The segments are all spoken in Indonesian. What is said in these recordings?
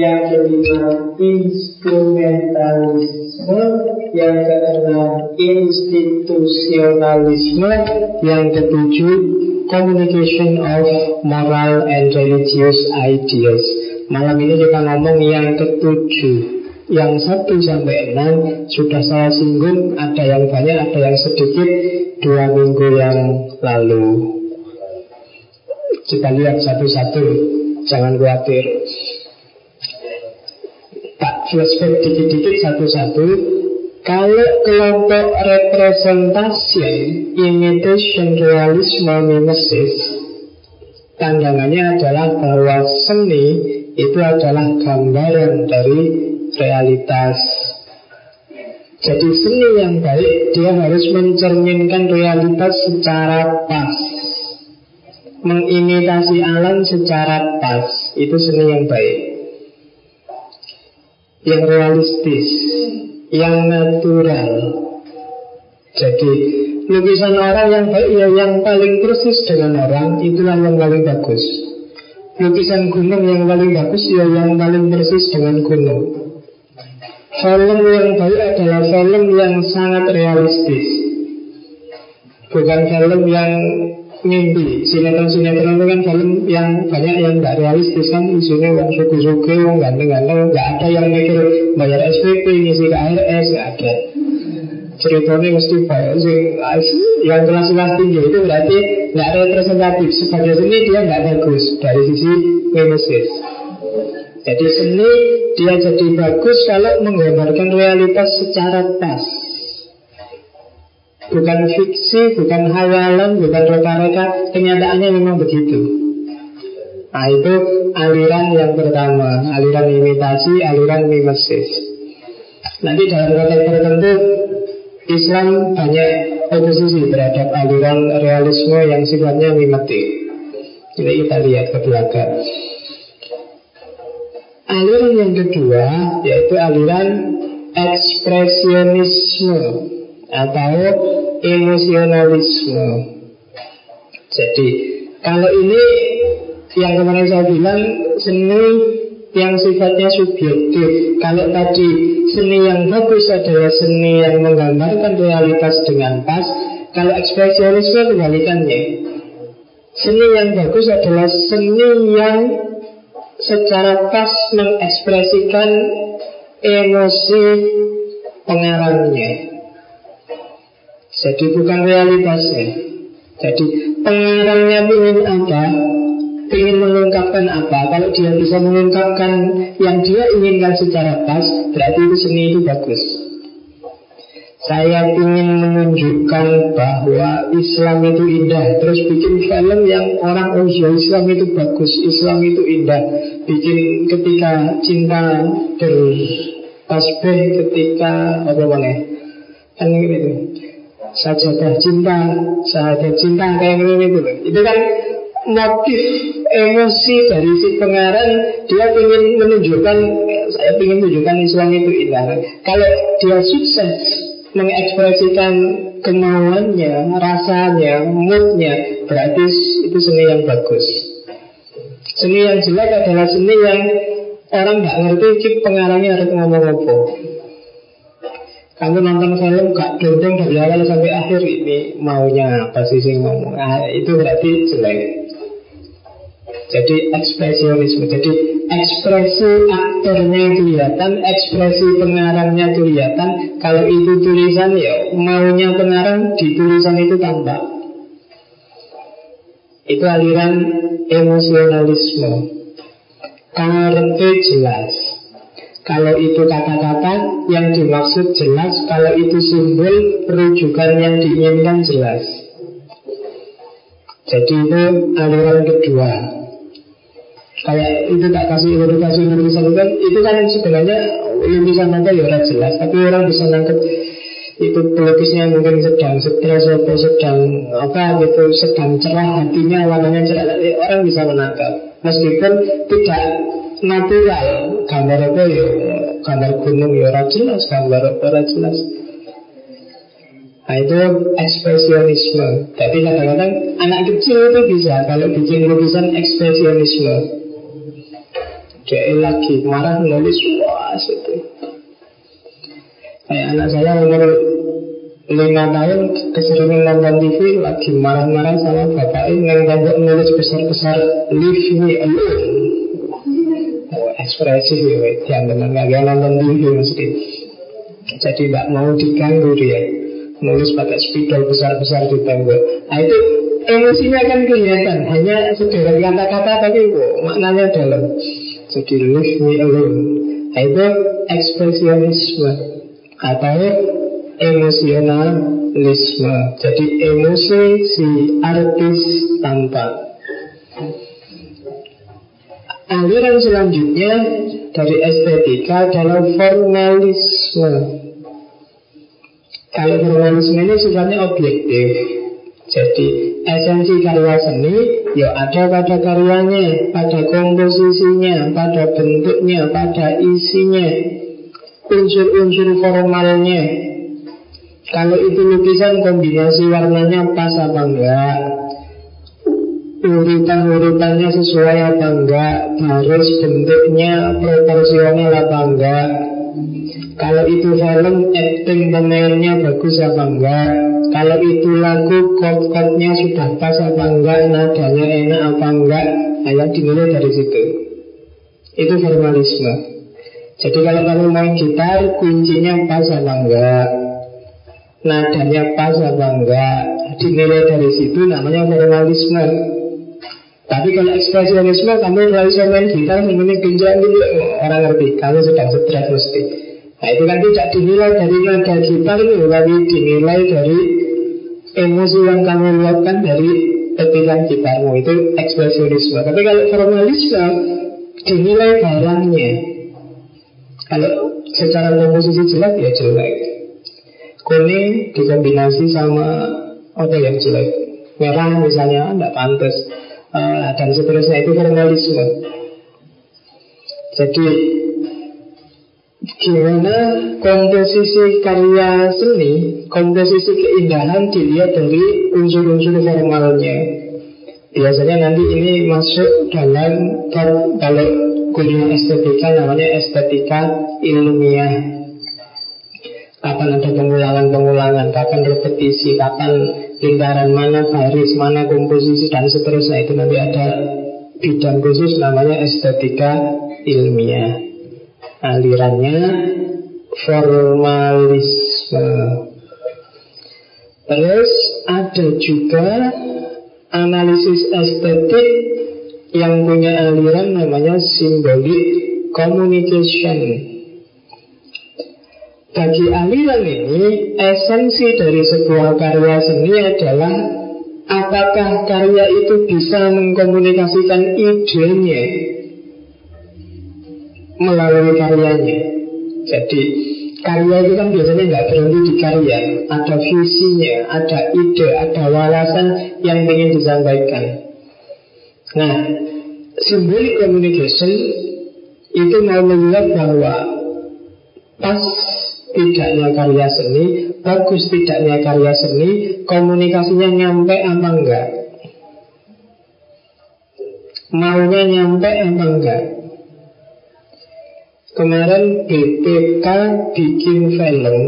yang kelima instrumentalisme yang keenam institusionalisme yang ketujuh communication of moral and religious ideas. Malam ini kita ngomong yang ketujuh. Yang satu sampai enam sudah saya singgung ada yang banyak ada yang sedikit dua minggu yang lalu kita lihat satu-satu, jangan khawatir. Tak flashback dikit-dikit satu-satu. Kalau kelompok representasi imitation realisme mimesis Tandangannya adalah bahwa seni itu adalah gambaran dari realitas Jadi seni yang baik dia harus mencerminkan realitas secara pas mengimitasi alam secara pas. Itu seni yang baik. Yang realistis. Yang natural. Jadi lukisan orang yang baik ya yang paling persis dengan orang itulah yang paling bagus. Lukisan gunung yang paling bagus ya yang paling persis dengan gunung. Film yang baik adalah film yang sangat realistis. Bukan film yang mimpi. Sinetron-sinetron itu kan film yang banyak yang nggak realistis kan. Isinya yang suku-suku yang ganteng-ganteng. Nggak ada yang mikir bayar SPP ngisi KRS nggak ada. Ceritanya mesti sih. Yang kelas-kelas tinggi itu berarti nggak representatif. Sebagai seni dia nggak bagus. Dari sisi mimesis jadi seni dia jadi bagus kalau menggambarkan realitas secara pas bukan fiksi, bukan hayalan, bukan reka-reka, kenyataannya memang begitu. Nah itu aliran yang pertama, aliran imitasi, aliran mimesis. Nanti dalam konteks tertentu Islam banyak oposisi terhadap aliran realisme yang sifatnya mimetik. Jadi kita lihat ke belakang. Aliran yang kedua yaitu aliran ekspresionisme atau emosionalisme. Jadi kalau ini yang kemarin saya bilang seni yang sifatnya subjektif. Kalau tadi seni yang bagus adalah seni yang menggambarkan realitas dengan pas. Kalau ekspresionisme kebalikannya. Seni yang bagus adalah seni yang secara pas mengekspresikan emosi pengarangnya. Jadi bukan realitasnya Jadi pengarangnya ingin apa Ingin mengungkapkan apa? Kalau dia bisa mengungkapkan Yang dia inginkan secara pas Berarti itu seni itu bagus. Saya ingin menunjukkan bahwa Islam itu indah. Terus bikin film yang orang Oh ya Islam itu bagus Islam itu indah. Bikin ketika cinta bertasbih Ketika apa mana Kan gitu sajadah cinta, sahabat cinta kayak gini itu loh. Itu kan motif emosi dari si pengarang dia ingin menunjukkan saya ingin menunjukkan Islam itu indah. Kalau dia sukses mengekspresikan kemauannya, rasanya, moodnya, berarti itu seni yang bagus. Seni yang jelek adalah seni yang orang nggak ngerti pengarangnya harus ngomong apa. Kamu nonton film gak dondong dari awal sampai akhir ini. Maunya apa sih sih ngomong? Nah, Itu berarti jelek. Jadi ekspresionisme Jadi ekspresi aktornya kelihatan Ekspresi pengarangnya kelihatan. Kalau itu tulisan ya Maunya pengarang di tulisan itu tampak Itu aliran emosionalisme. Karena jelas kalau itu kata-kata yang dimaksud jelas Kalau itu simbol rujukan yang diinginkan jelas. Jadi itu aliran kedua. Kayak itu tak kasih ilustrasi lukisan itu kan Itu kan sebenarnya lukisan apa ya orang jelas Tapi orang bisa nangkep itu pelukisnya mungkin sedang stres atau sedang apa gitu sedang cerah hatinya warnanya cerah orang bisa menangkap. Meskipun tidak natural. Gambar apa ya? Gambar gunung ya ora jelas gambar apa ora jelas. Nah itu ekspresionisme. Tapi kadang-kadang anak kecil itu bisa Kalau bikin lukisan ekspresionisme. Dia lagi marah menulis Wah itu Kayak anak saya umur lima tahun keseringan nonton TV Lagi marah-marah sama bapaknya Yang tembok menulis besar-besar Leave me alone Ekspresi ya Jangan dengan gak nonton TV mesti Jadi tidak mau diganggu dia nulis pakai spidol besar-besar di tembok. Nah itu emosinya kan kelihatan, hanya sederet kata-kata tapi oh, maknanya dalam. Jadi leave me alone. Nah, itu ekspresionisme atau emosionalisme. Jadi emosi si artis tanpa. Aliran selanjutnya dari estetika adalah formalisme. Kalau formalisme ini sifatnya objektif Jadi esensi karya seni Ya ada pada karyanya Pada komposisinya Pada bentuknya Pada isinya Unsur-unsur formalnya Kalau itu lukisan kombinasi warnanya pas apa enggak Urutan-urutannya sesuai apa enggak? Baris bentuknya proporsional apa enggak? Kalau itu film, acting pemainnya bagus apa enggak? Kalau itu lagu, chord-chordnya sudah pas apa enggak? Nadanya enak apa enggak? Yang dinilai dari situ. Itu formalisme. Jadi kalau kamu main gitar, kuncinya pas apa enggak? Nadanya pas apa enggak? Dinilai dari situ namanya formalisme tapi kalau ekspresionisme kamu nggak bisa main gitar semuanya genjang gitu orang ngerti kamu sedang stres mesti. Nah itu kan tidak dinilai dari nada gitar itu Tapi dinilai dari emosi yang kamu luapkan dari petikan gitarmu. Itu ekspresionisme Tapi kalau formalisme dinilai barangnya. Kalau secara komposisi jelek ya jelek. Kuning dikombinasi sama apa yang jelek? Merah misalnya tidak pantas uh, Dan seterusnya itu formalisme Jadi Gimana komposisi karya seni, komposisi keindahan dilihat dari unsur-unsur formalnya. Biasanya nanti ini masuk dalam kalau kuliah estetika namanya estetika ilmiah. Kapan ada pengulangan-pengulangan, kapan repetisi, kapan lingkaran mana baris, mana komposisi dan seterusnya itu nanti ada bidang khusus namanya estetika ilmiah alirannya formalisme. Terus ada juga analisis estetik yang punya aliran namanya symbolic communication. Bagi aliran ini, esensi dari sebuah karya seni adalah apakah karya itu bisa mengkomunikasikan idenya melalui karyanya. Jadi karya itu kan biasanya nggak berhenti di karya, ada visinya, ada ide, ada walasan yang ingin disampaikan. Nah, symbolic communication itu mau melihat bahwa pas tidaknya karya seni, bagus tidaknya karya seni, komunikasinya nyampe apa enggak? Maunya nyampe apa enggak? Kemarin BPK bikin film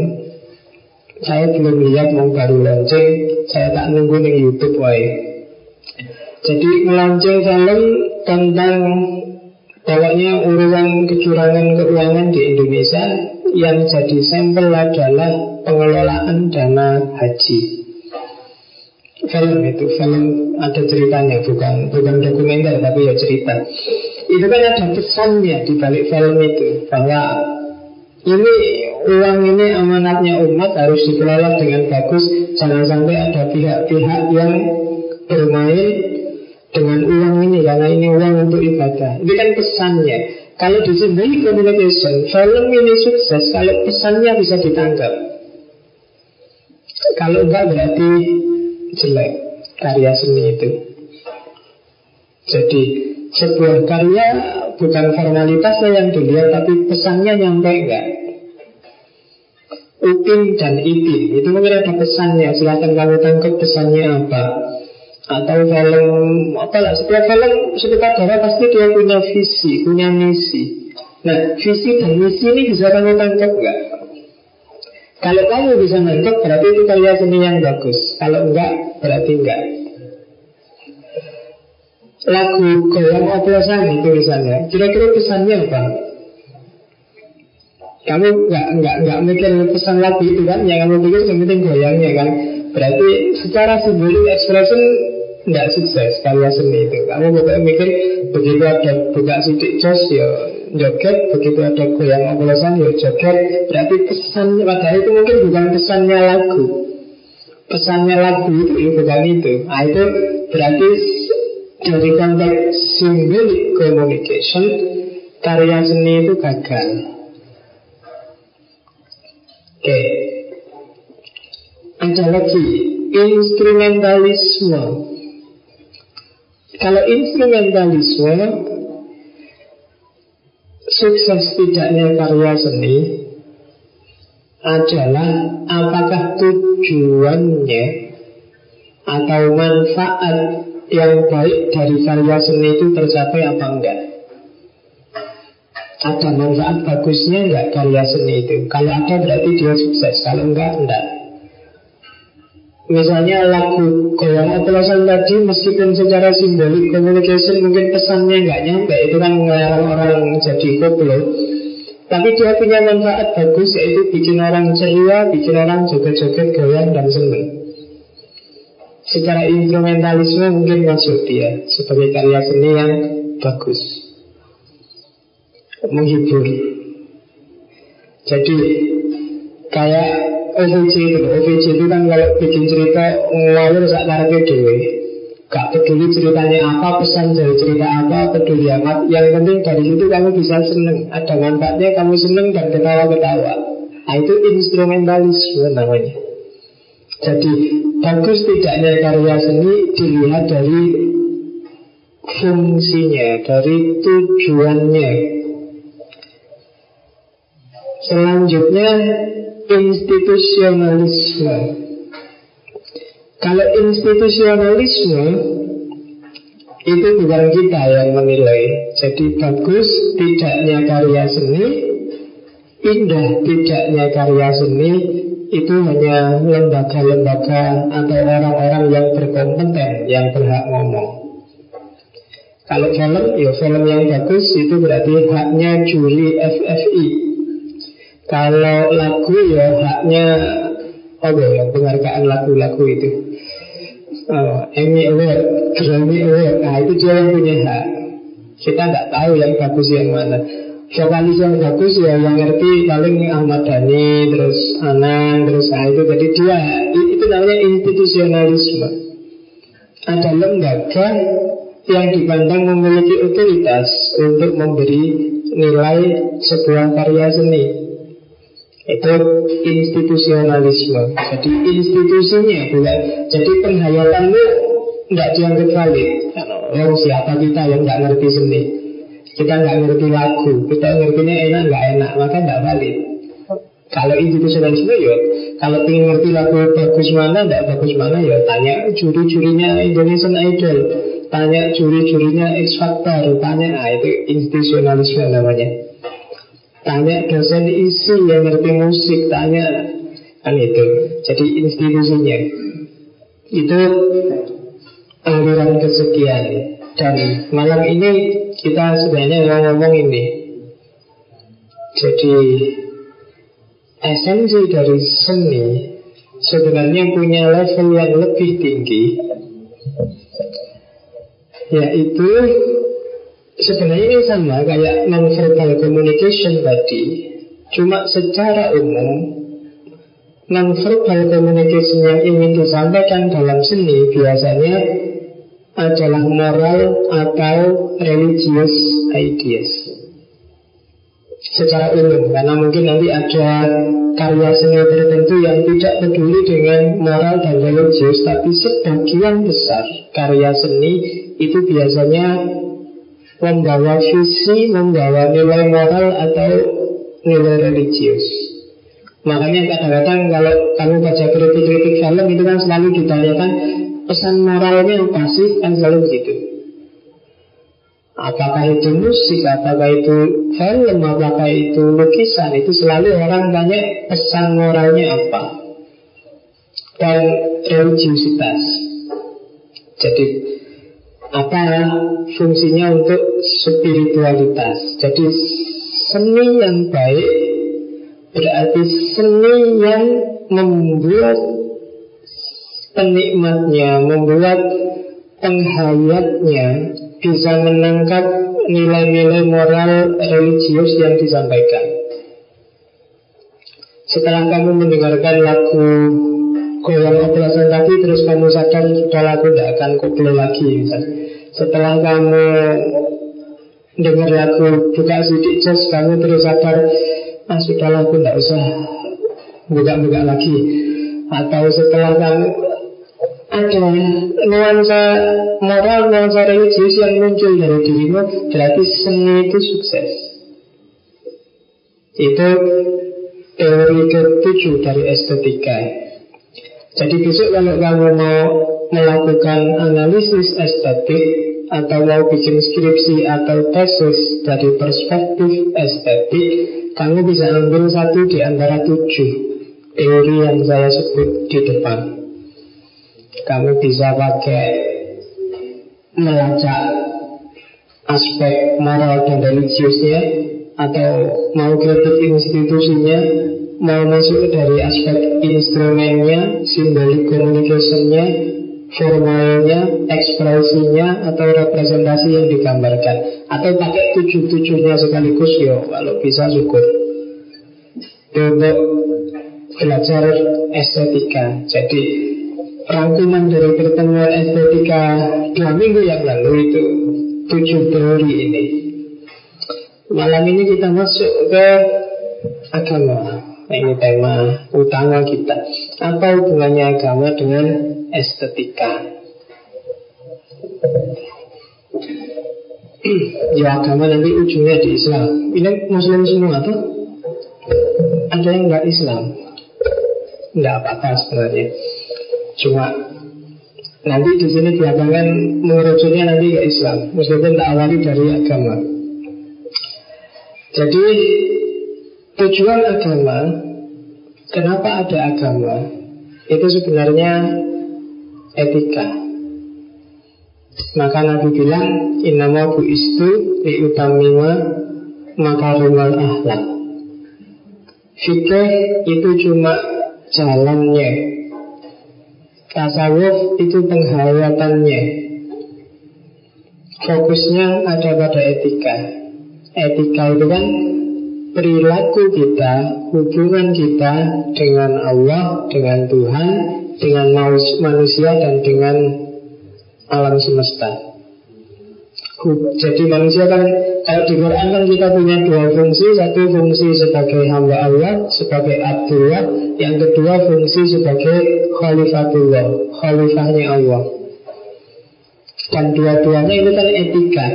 Saya belum lihat mau baru launching Saya tak nunggu di Youtube wae Jadi melaunching film tentang Pokoknya urusan kecurangan keuangan di Indonesia Yang jadi sampel adalah pengelolaan dana haji. Film itu, film ada ceritanya Bukan bukan dokumenter tapi ya cerita. Itu kan ada pesannya di balik film itu bahwa ini uang ini amanatnya umat harus dikelola dengan bagus jangan sampai ada pihak-pihak yang bermain dengan uang ini karena ini uang untuk ibadah. Ini kan pesannya kalau di sini communication film ini sukses kalau pesannya bisa ditangkap. Kalau enggak berarti jelek karya seni itu. Jadi sebuah karya bukan formalitasnya yang dilihat tapi pesannya nyampe enggak? Upin dan Ipin Itu mungkin ada pesannya. Silahkan kamu tangkap pesannya apa Atau film apa lah Setiap film darah pasti dia punya visi Punya misi Nah visi dan misi ini bisa kamu tangkap nggak? Kalau kamu bisa nangkep berarti itu karya seni yang bagus Kalau enggak berarti enggak Lagu goyang oplosan itu misalnya Kira-kira pesannya apa? Kamu enggak, enggak, enggak mikir pesan lagu itu kan Yang kamu pikir yang penting goyangnya kan Berarti secara simbolik expression Enggak sukses karya seni itu. Kamu bukan mikir begitu ada buka sidik jos ya joget begitu ada goyang oplosan ya joget. Berarti pesan padahal itu mungkin bukan pesannya lagu. Pesannya lagu itu ya bukan itu. Nah, itu berarti dari konteks symbolic communication karya seni itu gagal. Oke. Okay. ada lagi instrumentalisme kalau instrumentalisme sukses tidaknya karya seni adalah apakah tujuannya atau manfaat yang baik dari karya seni itu tercapai apa enggak? Ada manfaat bagusnya enggak karya seni itu? Kalau ada berarti dia sukses, kalau enggak, enggak. Misalnya lagu goyang oplosan tadi meskipun secara simbolik communication mungkin pesannya nggak nyampe itu kan mengarang orang jadi koplo tapi dia punya manfaat bagus yaitu bikin orang ceria, bikin orang joget-joget goyang dan seneng. Secara instrumentalisme mungkin masuk dia sebagai karya seni yang bagus, menghibur. Jadi kayak OVJ itu OVJ itu kan kalau bikin cerita ngawur saat karepe dewe Gak peduli ceritanya apa, pesan dari cerita apa, peduli amat. Yang penting dari situ kamu bisa seneng. Ada manfaatnya kamu seneng dan ketawa-ketawa. Nah itu instrumentalisme namanya. Jadi bagus tidaknya karya seni dilihat dari fungsinya, dari tujuannya. Selanjutnya institusionalisme. Kalau institusionalisme itu bukan kita yang menilai. Jadi bagus tidaknya karya seni, indah tidaknya karya seni itu hanya lembaga-lembaga atau orang-orang yang berkompeten yang berhak ngomong. Kalau film, ya film yang bagus itu berarti haknya juri FFI kalau lagu ya haknya apa ya penghargaan lagu-lagu itu. Oh, Emmy Award, Grammy Award, nah itu dia yang punya hak. Kita nggak tahu yang bagus yang mana. Vokalis yang bagus ya yang ngerti paling Ahmad Dhani, terus Anang, terus nah itu. Jadi dia itu namanya institusionalisme. Ada lembaga yang dipandang memiliki otoritas untuk memberi nilai sebuah karya seni. Itu institusionalisme. Jadi institusinya bukan Jadi penghayatanmu Tidak dianggap valid. Oh siapa kita yang nggak ngerti seni? Kita nggak ngerti lagu. Kita ngertinya enak nggak enak Maka nggak valid. Kalau institusionalisme ya Kalau ingin ngerti lagu bagus mana Nggak bagus mana ya Tanya juri-jurinya Indonesian Idol. Tanya juri-jurinya X Factor. Tanya ah, itu institusionalisme namanya Tanya dosen isi yang ngerti musik Tanya. Kan itu Jadi institusinya. Itu aliran kesekian. Dan malam ini Kita sebenarnya mau ngomong ini. Jadi Esensi dari seni Sebenarnya punya level yang lebih tinggi Yaitu Sebenarnya ini sama kayak non-verbal communication tadi. Cuma secara umum Non-verbal communication yang ingin disampaikan dalam seni Biasanya adalah moral atau religious ideas. Secara umum Karena mungkin nanti ada karya seni tertentu yang tidak peduli dengan moral dan religius Tapi sebagian besar karya seni itu biasanya membawa visi, membawa nilai moral atau nilai religius. Makanya kadang-kadang kalau kamu baca kritik-kritik film itu kan selalu ditanyakan pesan moralnya apa sih? Kan selalu begitu. Apakah itu musik, apakah itu film, apakah itu lukisan Itu selalu orang tanya pesan moralnya apa Dan religiusitas Jadi apa fungsinya untuk spiritualitas Jadi seni yang baik Berarti seni yang membuat penikmatnya Membuat penghayatnya bisa menangkap nilai-nilai moral religius yang disampaikan. Setelah kamu mendengarkan lagu goyang operasan tadi terus kamu sadar sudah lagu tidak akan koplo lagi misalnya. Setelah kamu dengar lagu buka sidik jazz kamu terus sadar ah sudah lagu tidak usah buka-buka lagi atau setelah kamu ada nuansa moral, nuansa religius yang muncul dari dirimu berarti seni itu sukses. Itu teori ketujuh dari estetika. Jadi besok kalau kamu mau melakukan analisis estetik atau mau bikin skripsi atau tesis dari perspektif estetik, kamu bisa ambil satu di antara tujuh teori yang saya sebut di depan. Kamu bisa pakai melacak aspek moral dan religiusnya atau mau kritik institusinya mau masuk dari aspek instrumennya simbolik communicationnya formalnya, ekspresinya atau representasi yang digambarkan atau pakai tujuh-tujuhnya sekaligus yo kalau bisa syukur untuk belajar estetika jadi rangkuman dari pertemuan estetika dua minggu yang lalu itu tujuh teori ini. Malam ini kita masuk ke agama. Ini tema utama kita. Apa hubungannya agama dengan estetika? ya agama nanti ujungnya di Islam. Ini Muslim semua tuh? Ada yang nggak Islam? Nggak apa-apa sebenarnya. Cuma nanti di sini belakangan mengerucutnya nanti ke Islam, meskipun tak awali dari agama. Jadi tujuan agama, kenapa ada agama? Itu sebenarnya etika. Maka Nabi bilang, Innama istu liutamima makarimal ahlak. Fikih itu cuma jalannya Tasawuf itu penghayatannya Fokusnya ada pada etika Etika itu kan perilaku kita, hubungan kita dengan Allah, dengan Tuhan, dengan manusia dan dengan alam semesta. Jadi manusia kan kalau di Quran kan kita punya dua fungsi, satu fungsi sebagai hamba Allah, sebagai Abdullah, yang kedua fungsi sebagai Khalifatullah, Khalifahnya Allah. Dan dua-duanya itu kan etika.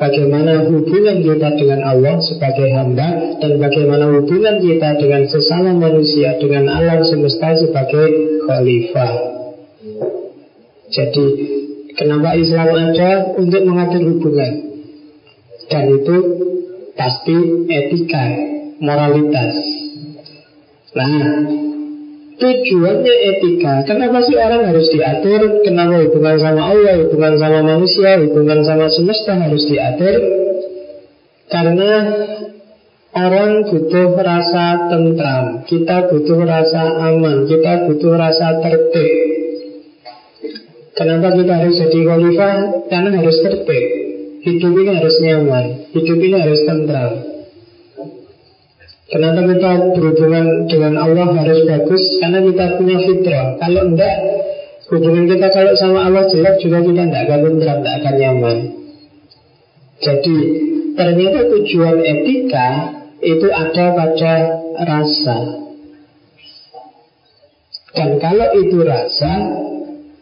Bagaimana hubungan kita dengan Allah sebagai hamba dan bagaimana hubungan kita dengan sesama manusia, dengan alam semesta sebagai khalifah. Jadi Kenapa Islam ada untuk mengatur hubungan Dan itu pasti etika, moralitas Nah, tujuannya etika. Kenapa sih orang harus diatur? Kenapa hubungan sama Allah, hubungan sama manusia Hubungan sama semesta harus diatur? Karena Orang butuh rasa tentram. Kita butuh rasa aman. Kita butuh rasa tertib. Kenapa kita harus jadi khalifah? Karena harus tertib. Hidup ini harus nyaman. Hidup ini harus tentram Kenapa kita berhubungan dengan Allah harus bagus? Karena kita punya fitrah Kalau enggak Hubungan kita kalau sama Allah jelek juga kita tidak akan tentram, tidak akan nyaman Jadi ternyata tujuan etika itu ada pada rasa Dan kalau itu rasa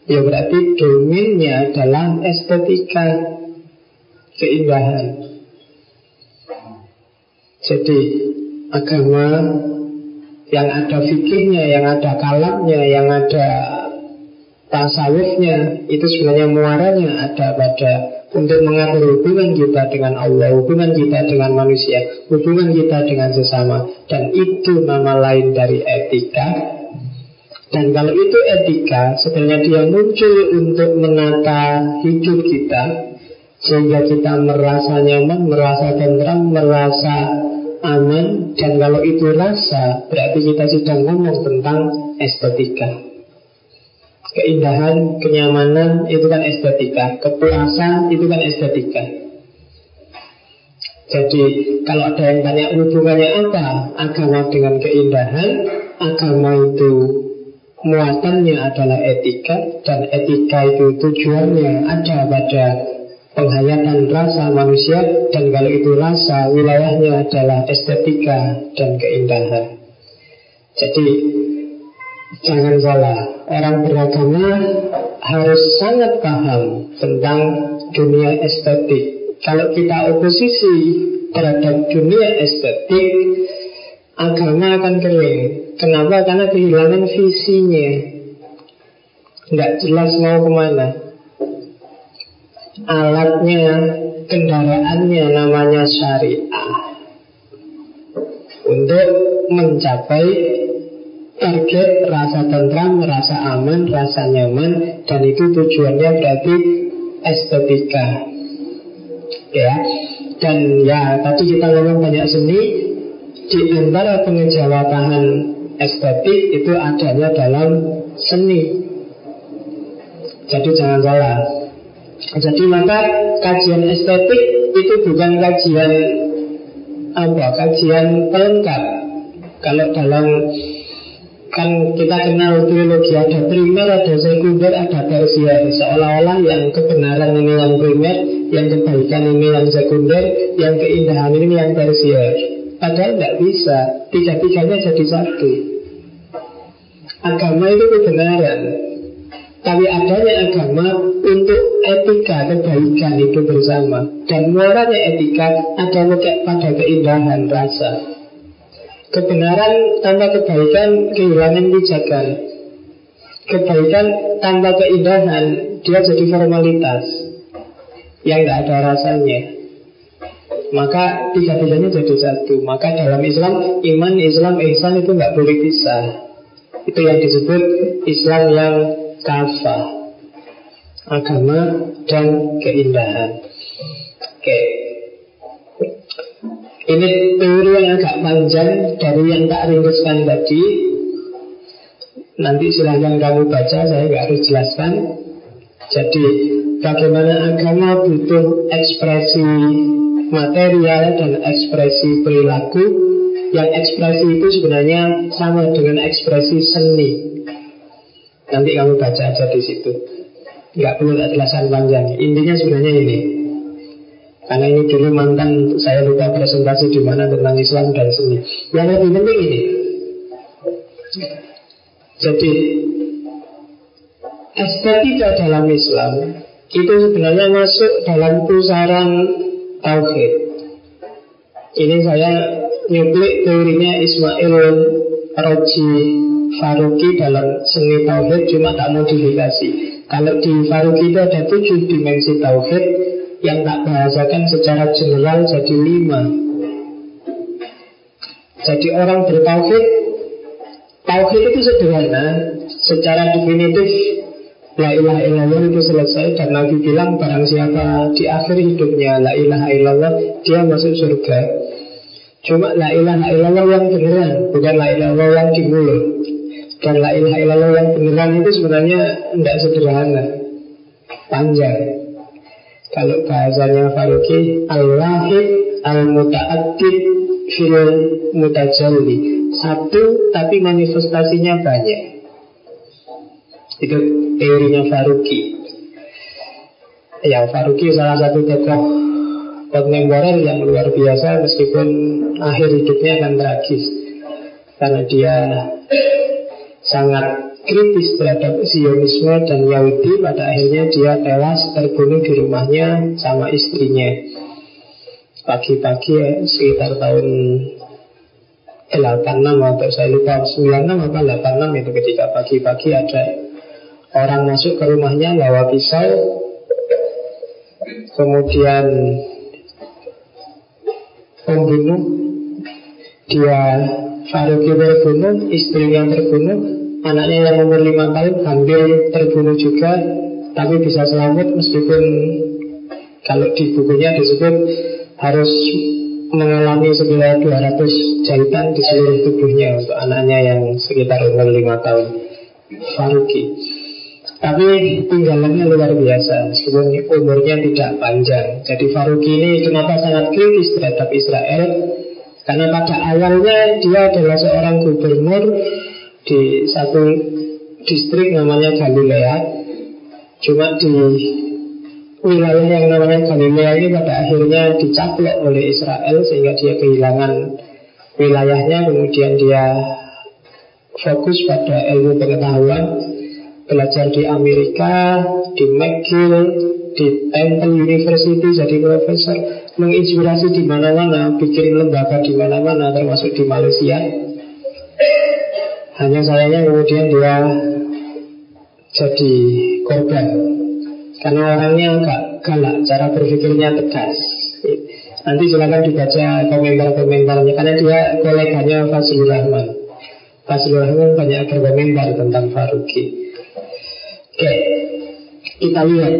Ya berarti domainnya adalah estetika keindahan. Jadi agama Yang ada fikihnya, yang ada kalamnya, yang ada tasawufnya Itu sebenarnya muaranya ada pada untuk mengatur hubungan kita dengan Allah, hubungan kita dengan manusia, hubungan kita dengan sesama. Dan itu nama lain dari etika. Dan kalau itu etika, sebenarnya dia muncul untuk menata hidup kita, sehingga kita merasa nyaman, merasa tentram, merasa aman. Dan kalau itu rasa, berarti kita sedang ngomong tentang estetika. Keindahan, kenyamanan itu kan estetika Kepuasan itu kan estetika Jadi kalau ada yang tanya hubungannya apa Agama dengan keindahan Agama itu muatannya adalah etika Dan etika itu tujuannya ada pada penghayatan rasa manusia Dan kalau itu rasa wilayahnya adalah estetika dan keindahan Jadi Jangan salah, orang beragama harus sangat paham tentang dunia estetik. Kalau kita oposisi terhadap dunia estetik, agama akan kering. Kenapa? Karena kehilangan visinya. Nggak jelas mau ke mana. Alatnya, kendaraannya namanya syariah. Untuk mencapai target rasa tentram, rasa aman, rasa nyaman dan itu tujuannya berarti estetika. Ya dan ya tadi kita ngomong banyak seni di antara pengejawatan estetik itu adanya dalam seni. Jadi jangan salah jadi maka kajian estetik itu bukan kajian apa kajian pelengkap. Kalau dalam Kan kita kenal trilogi ada primer, ada sekunder, ada tersier Seolah-olah yang kebenaran ini yang primer Yang kebaikan ini yang sekunder Yang keindahan ini yang tersier Padahal tidak bisa Tiga-tiganya jadi satu. Agama itu kebenaran Tapi adanya agama untuk etika kebaikan itu bersama. Dan muaranya etika adalah pada keindahan rasa. Kebenaran tanpa kebaikan kehilangan pijakan Kebaikan tanpa keindahan Dia jadi formalitas Yang tidak ada rasanya. Maka tiga-tiganya jadi satu. Maka dalam Islam Iman, Islam, Ihsan itu nggak boleh pisah. Itu yang disebut Islam yang kafah Agama dan keindahan Oke ini teori yang agak panjang dari yang tak ringkaskan tadi. Nanti silahkan kamu baca, saya nggak harus jelaskan. Jadi bagaimana agama butuh ekspresi material dan ekspresi perilaku yang ekspresi itu sebenarnya sama dengan ekspresi seni. Nanti kamu baca aja di situ. Nggak perlu tak jelaskan panjang. Intinya sebenarnya ini. Karena ini dulu mantan saya lupa presentasi di mana tentang Islam dan seni. Yang lebih penting ini. Jadi estetika dalam Islam itu sebenarnya masuk dalam pusaran tauhid. Ini saya nyuplik teorinya Ismail Roji Faruqi dalam seni tauhid cuma tak modifikasi. Kalau di Faruqi itu ada tujuh dimensi tauhid, yang tak bahasakan secara general jadi lima. Jadi orang bertauhid, tauhid itu sederhana, secara definitif La ilaha illallah itu selesai dan Nabi bilang barang siapa di akhir hidupnya La ilaha illallah dia masuk surga Cuma la ilaha illallah yang beneran Bukan la ilaha illallah yang di Dan la ilaha illallah yang beneran itu sebenarnya tidak sederhana. Panjang. Kalau bahasanya Faruqi Al-Wahid Al-Muta'addid Fil Mutajalli. Satu tapi manifestasinya banyak. Itu teorinya Faruqi. Ya Faruqi salah satu tokoh kontemporer yang luar biasa Meskipun akhir hidupnya akan tragis. Karena dia sangat kritis terhadap Zionisme dan Yahudi. Pada akhirnya dia tewas terbunuh di rumahnya sama istrinya. Pagi-pagi ya, sekitar tahun 86 atau saya lupa 96 atau 86 itu ketika pagi-pagi ada orang masuk ke rumahnya bawa pisau. Kemudian pembunuh dia Faruqi terbunuh istrinya terbunuh anaknya yang umur 5 tahun hampir terbunuh juga tapi bisa selamat meskipun kalau di bukunya disebut harus mengalami sekitar 200 jahitan di seluruh tubuhnya untuk anaknya yang sekitar umur 5 tahun. Faruqi. Tapi tinggalannya luar biasa Meskipun umurnya tidak panjang. Jadi Faruqi ini kenapa sangat kritis terhadap Israel Karena pada awalnya dia adalah seorang gubernur Di satu distrik namanya Galilea. Cuma di wilayah yang namanya Galilea ini pada akhirnya dicaplok oleh Israel sehingga dia kehilangan wilayahnya. Kemudian dia fokus pada ilmu pengetahuan belajar di Amerika di McGill di Temple University jadi profesor menginspirasi di mana-mana bikin lembaga di mana-mana termasuk di Malaysia hanya sayangnya kemudian dia jadi korban karena orangnya agak galak, cara berpikirnya tegas. Nanti silakan dibaca komentar-komentarnya karena dia koleganya Fazlur Rahman. Fazlur Rahman banyak berkomentar tentang Faruqi. Oke, kita lihat.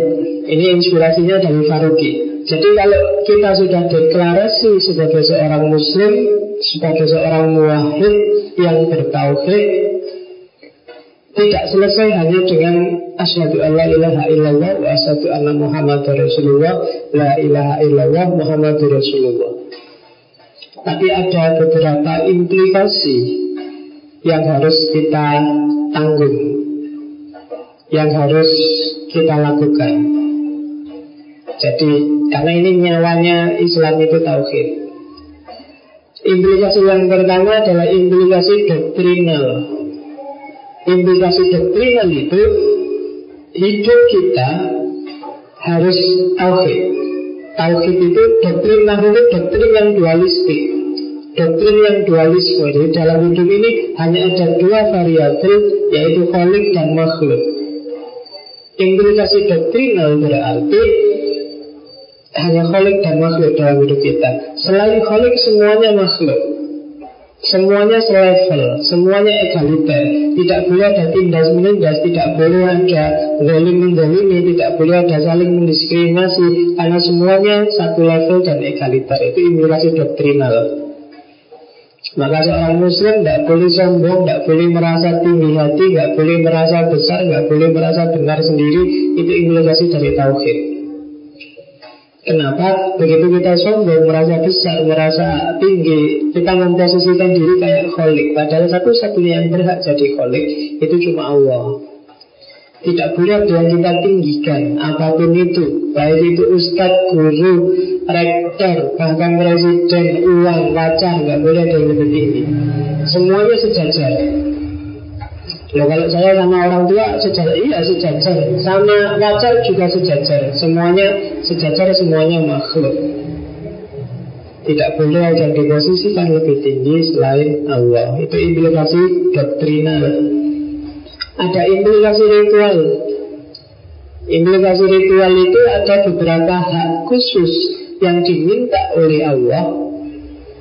Ini inspirasinya dari Faruqi. Jadi kalau kita sudah deklarasi sebagai seorang muslim, sebagai seorang muwahhid yang bertauhid, tidak selesai hanya dengan asyhadu alla ilaha illallah wa asyhadu anna muhammadar rasulullah la ilaha illallah muhammadur rasulullah. Tapi ada beberapa implikasi yang harus kita tanggung, yang harus kita lakukan. Jadi karena ini nyawanya Islam itu tauhid. Implikasi yang pertama adalah implikasi doktrinal implikasi doktrinal itu hidup kita harus tauhid. Tauhid itu doktrin itu doktrin yang dualistik. Doktrin yang dualisme. Jadi dalam hidup ini hanya ada dua variabel yaitu kholik dan makhluk. Implikasi doktrinal berarti hanya kholik dan makhluk dalam hidup kita. Selain kholik semuanya makhluk. Semuanya selevel, semuanya egaliter. Tidak boleh ada tindas menindas Tidak boleh ada zalim mendolimi Tidak boleh ada saling mendiskriminasi. Karena semuanya satu level dan egaliter. Itu implikasi doktrinal maka seorang muslim tidak boleh sombong, tidak boleh merasa tinggi hati, tidak boleh merasa besar, tidak boleh merasa benar sendiri. Itu implikasi dari tauhid. Kenapa? Begitu kita sombong, merasa besar, merasa tinggi, kita memposisikan diri kayak kholik. Padahal satu-satunya yang berhak jadi kholik itu cuma Allah. Tidak boleh ada yang kita tinggikan apa pun itu, baik itu ustadz, guru, rektor, bahkan presiden, uang, pacar, nggak boleh ada yang lebih tinggi. Semuanya sejajar. Ya kalau saya sama orang tua sejajar, iya sejajar. Sama pacar juga sejajar. Semuanya sejajar, semuanya makhluk. Tidak boleh ada yang diposisikan lebih tinggi selain Allah. Itu implikasi doktrinal Ada implikasi ritual Implikasi ritual itu ada beberapa hak khusus Yang diminta oleh Allah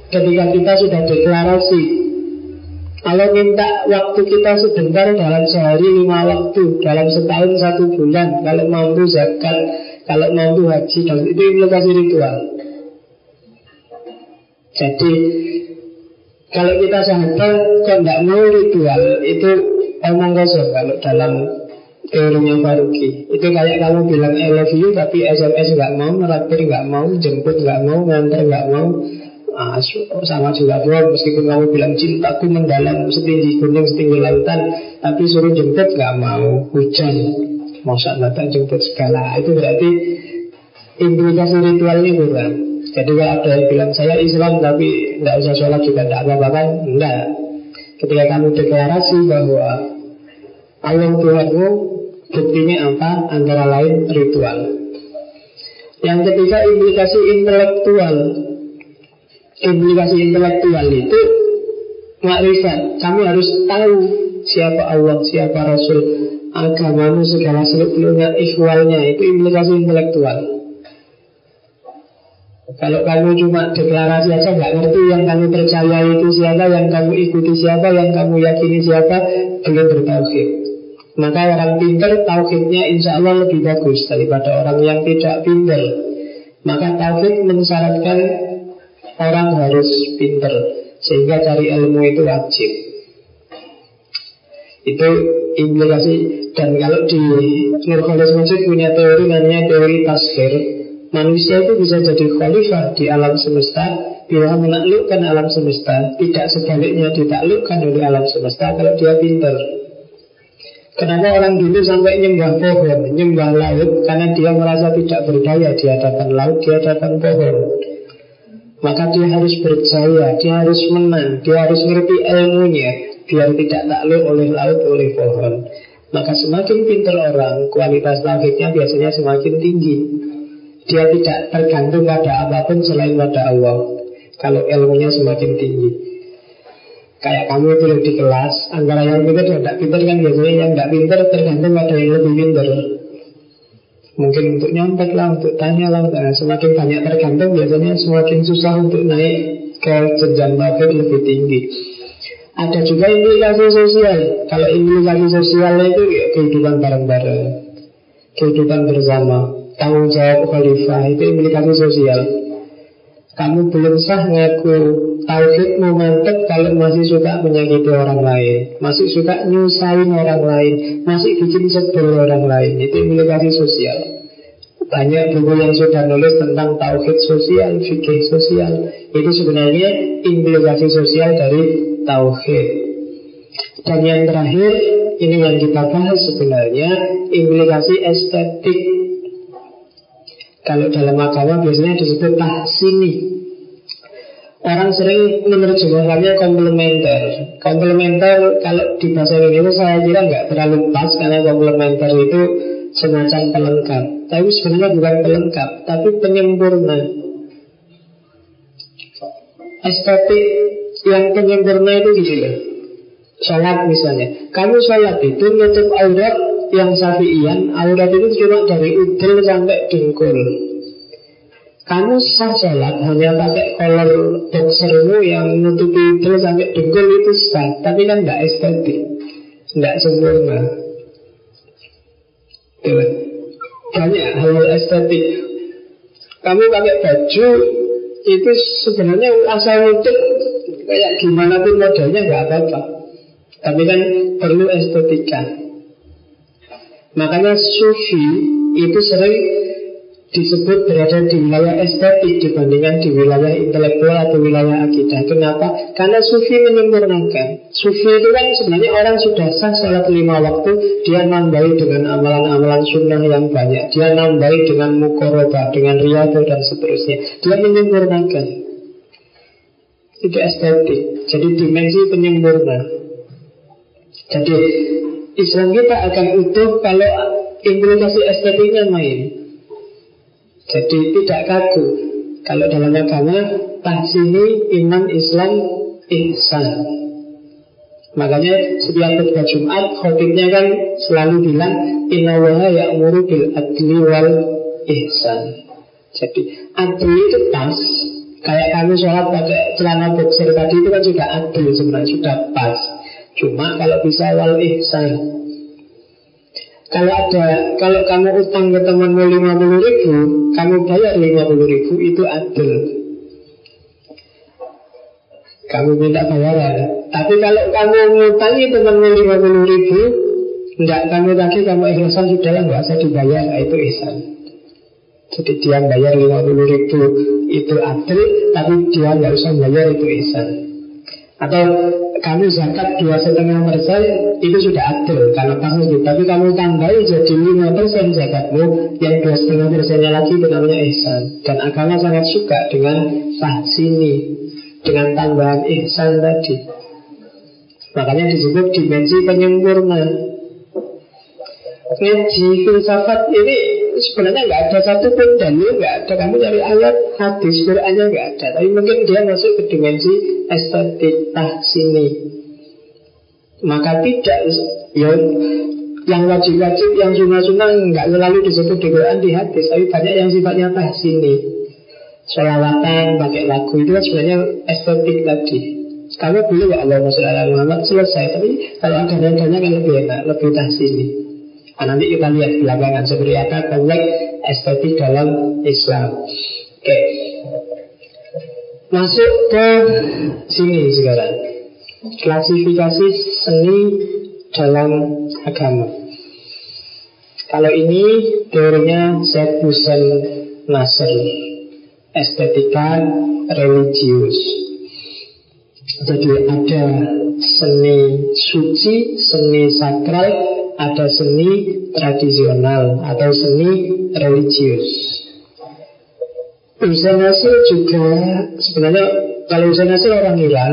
Ketika kita sudah deklarasi kalau minta waktu kita sebentar dalam sehari lima waktu, dalam setahun satu bulan, kalau mampu zakat, kalau mampu haji, dan itu implikasi ritual. Jadi kalau kita sadar kok tidak mau ritual itu omong kosong kalau dalam teorinya Faruqi itu kayak kamu bilang I love you tapi SMS nggak mau, meraktir nggak mau, jemput nggak mau, nganter nggak mau, Ah, sama juga bro, meskipun kamu bilang cintaku mendalam setinggi gunung, setinggi lautan, tapi suruh jemput gak mau, hujan, masa datang jemput segala, itu berarti implikasi ritualnya kurang. Jadi kalau ada yang bilang saya Islam tapi tidak usah sholat juga tidak apa-apa kan? Enggak. Ketika kamu deklarasi bahwa Allah Tuhanmu buktinya apa? Antara lain ritual. Yang ketiga implikasi intelektual implikasi intelektual itu makrifat. Kamu harus tahu siapa Allah, siapa Rasul, agamamu segala seluk-beluknya, ikhwalnya itu implikasi intelektual. Kalau kamu cuma deklarasi aja nggak ngerti yang kamu percaya itu siapa, yang kamu ikuti siapa, yang kamu yakini siapa, belum bertauhid. Maka orang pinter tauhidnya insya Allah lebih bagus daripada orang yang tidak pinter. Maka tauhid mensyaratkan orang harus pinter sehingga cari ilmu itu wajib. Itu implikasi dan kalau di Nurholis Masjid punya teori namanya teori tasfir Manusia itu bisa jadi khalifah di alam semesta Bila menaklukkan alam semesta Tidak sebaliknya ditaklukkan oleh alam semesta Kalau dia pinter Kenapa orang dulu sampai nyembah pohon, nyembah laut? Karena dia merasa tidak berdaya di hadapan laut, di hadapan pohon. Maka dia harus berjaya, dia harus menang, dia harus ngerti ilmunya, biar tidak takluk oleh laut, oleh pohon. Maka semakin pintar orang, kualitas tauhidnya biasanya semakin tinggi. Dia tidak tergantung pada apa pun selain pada Allah. Kalau ilmunya semakin tinggi. Kayak kamu itu di kelas Antara yang pintar dan tidak pintar kan biasanya Yang tidak pintar tergantung pada yang lebih pintar. Mungkin untuk nyontek lah Untuk tanya lah nah, Semakin banyak tergantung biasanya Semakin susah untuk naik Ke jenjang tauhid lebih tinggi. Ada juga implikasi sosial. Kalau implikasi sosial itu Kehidupan bareng-bareng. Kehidupan bersama Tanggung jawab khalifah Itu implikasi sosial. Kamu belum sah ngaku Tauhidmu mantep kalau masih suka menyakiti orang lain. Masih suka nyusahin orang lain. Masih bikin sebel orang lain. Itu implikasi sosial. Banyak buku yang sudah nulis tentang tauhid sosial, fikih sosial. Itu sebenarnya implikasi sosial dari tauhid. Dan yang terakhir Ini yang kita bahas sebenarnya Implikasi estetik Kalau dalam agama biasanya disebut tahsini. Orang sering menerjemahkannya komplementer. Komplementer kalau di bahasa Indonesia saya kira nggak terlalu pas Karena komplementer itu semacam pelengkap. Tapi sebenarnya bukan pelengkap Tapi penyempurna. Estetik yang penyempurna itu gitu loh. Sholat misalnya. Kamu sholat itu nutup aurat yang safi'ian Aurat itu cuma dari udel sampai dengkul kamu sah sholat hanya pakai kolor boxermu yang menutupi terus sampai dengkul itu sah, tapi kan tidak estetik, tidak sempurna. Banyak hal-hal estetik. Kamu pakai baju itu sebenarnya asal nutup kayak gimana pun modelnya nggak apa-apa. Tapi kan perlu estetika. Makanya sufi itu sering disebut berada di wilayah estetik dibandingkan di wilayah intelektual atau wilayah akidah. Kenapa? Karena sufi menyempurnakan. Sufi itu kan sebenarnya orang sudah sah salat lima waktu, dia nambahi dengan amalan-amalan sunnah yang banyak. Dia nambahi dengan mukoroba, dengan riyadhah dan seterusnya. Dia menyempurnakan. Itu estetik. Jadi dimensi penyempurna. Jadi Islam kita akan utuh kalau implikasi estetiknya main. Jadi tidak kaku. Kalau dalam agama Tahsini iman Islam ihsan. Makanya setiap khutbah Jumat Khotibnya kan selalu bilang Inna waha ya'muru bil adli wal ihsan. Jadi adli itu pas. Kayak kami sholat pakai celana boxer tadi itu kan sudah adil sebenarnya sudah pas Cuma kalau bisa wal ihsan kalau ada, kalau kamu utang ke temanmu 50 ribu, kamu bayar 50 ribu, itu adil. Kamu minta bayaran. Tapi kalau kamu ngutangi temanmu 50 ribu, tidak kamu lagi kamu ikhlasan sudah lah, nggak usah dibayar, nah, itu ihsan. Jadi dia bayar 50 ribu itu adil, tapi dia nggak usah bayar itu ihsan. Atau kamu zakat dua setengah persen itu sudah adil karena itu. Tapi kamu tambahin jadi lima persen zakatmu, yang dua setengah persennya lagi itu namanya ihsan. Dan agama sangat suka dengan sini dengan tambahan ihsan tadi. Makanya disebut dimensi penyempurna. Ngaji filsafat ini sebenarnya nggak ada satu pun dalil nggak ada. Kamu cari ayat hadis Qurannya nggak ada. Tapi mungkin dia masuk ke dimensi estetik sini. Maka tidak ya yang wajib-wajib yang sunnah-sunnah nggak selalu disebut di Quran di hadis. Tapi banyak yang sifatnya sini. Sholawatan pakai lagu itu kan sebenarnya estetik tadi. Kamu boleh ya Allah Muhammad selesai. Tapi kalau ada dana kan lebih enak Lebih sini Nah, nanti kita lihat belakangan seperti apa konteks estetik dalam Islam. Oke, masuk ke sini sekarang. Klasifikasi seni dalam agama. Kalau ini teorinya Syed Hussein Nasr Estetika religius Jadi ada seni suci, seni sakral, ada seni tradisional atau seni religius. Hussein Nasir juga sebenarnya kalau Hussein Nasir orang Iran,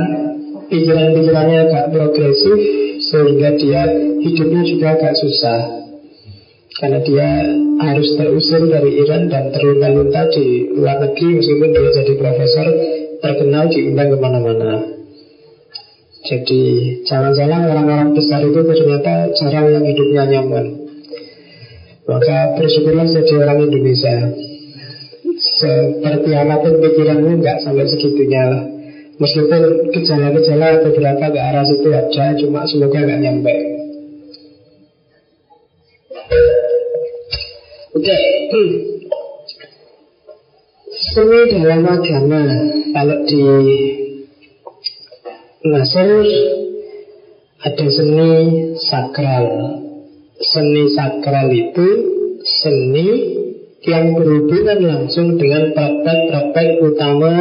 pikiran-pikirannya agak progresif sehingga dia hidupnya juga agak susah. Karena dia harus terusir dari Iran dan terlunta-lunta di luar negeri meskipun dia jadi profesor terkenal diundang ke mana-mana. Jadi jangan-jangan orang-orang besar itu ternyata jarang yang hidupnya nyaman. Maka bersyukurlah jadi orang Indonesia. Seperti apa pun pikiranmu nggak sampai segitunya lah. Meskipun gejala-gejala beberapa ke arah situ ada, cuma semoga nggak nyampe. Oke, okay. hmm. seni dalam agama kalau di Nasr ada seni sakral. Seni sakral itu seni yang berhubungan langsung dengan praktek-praktek utama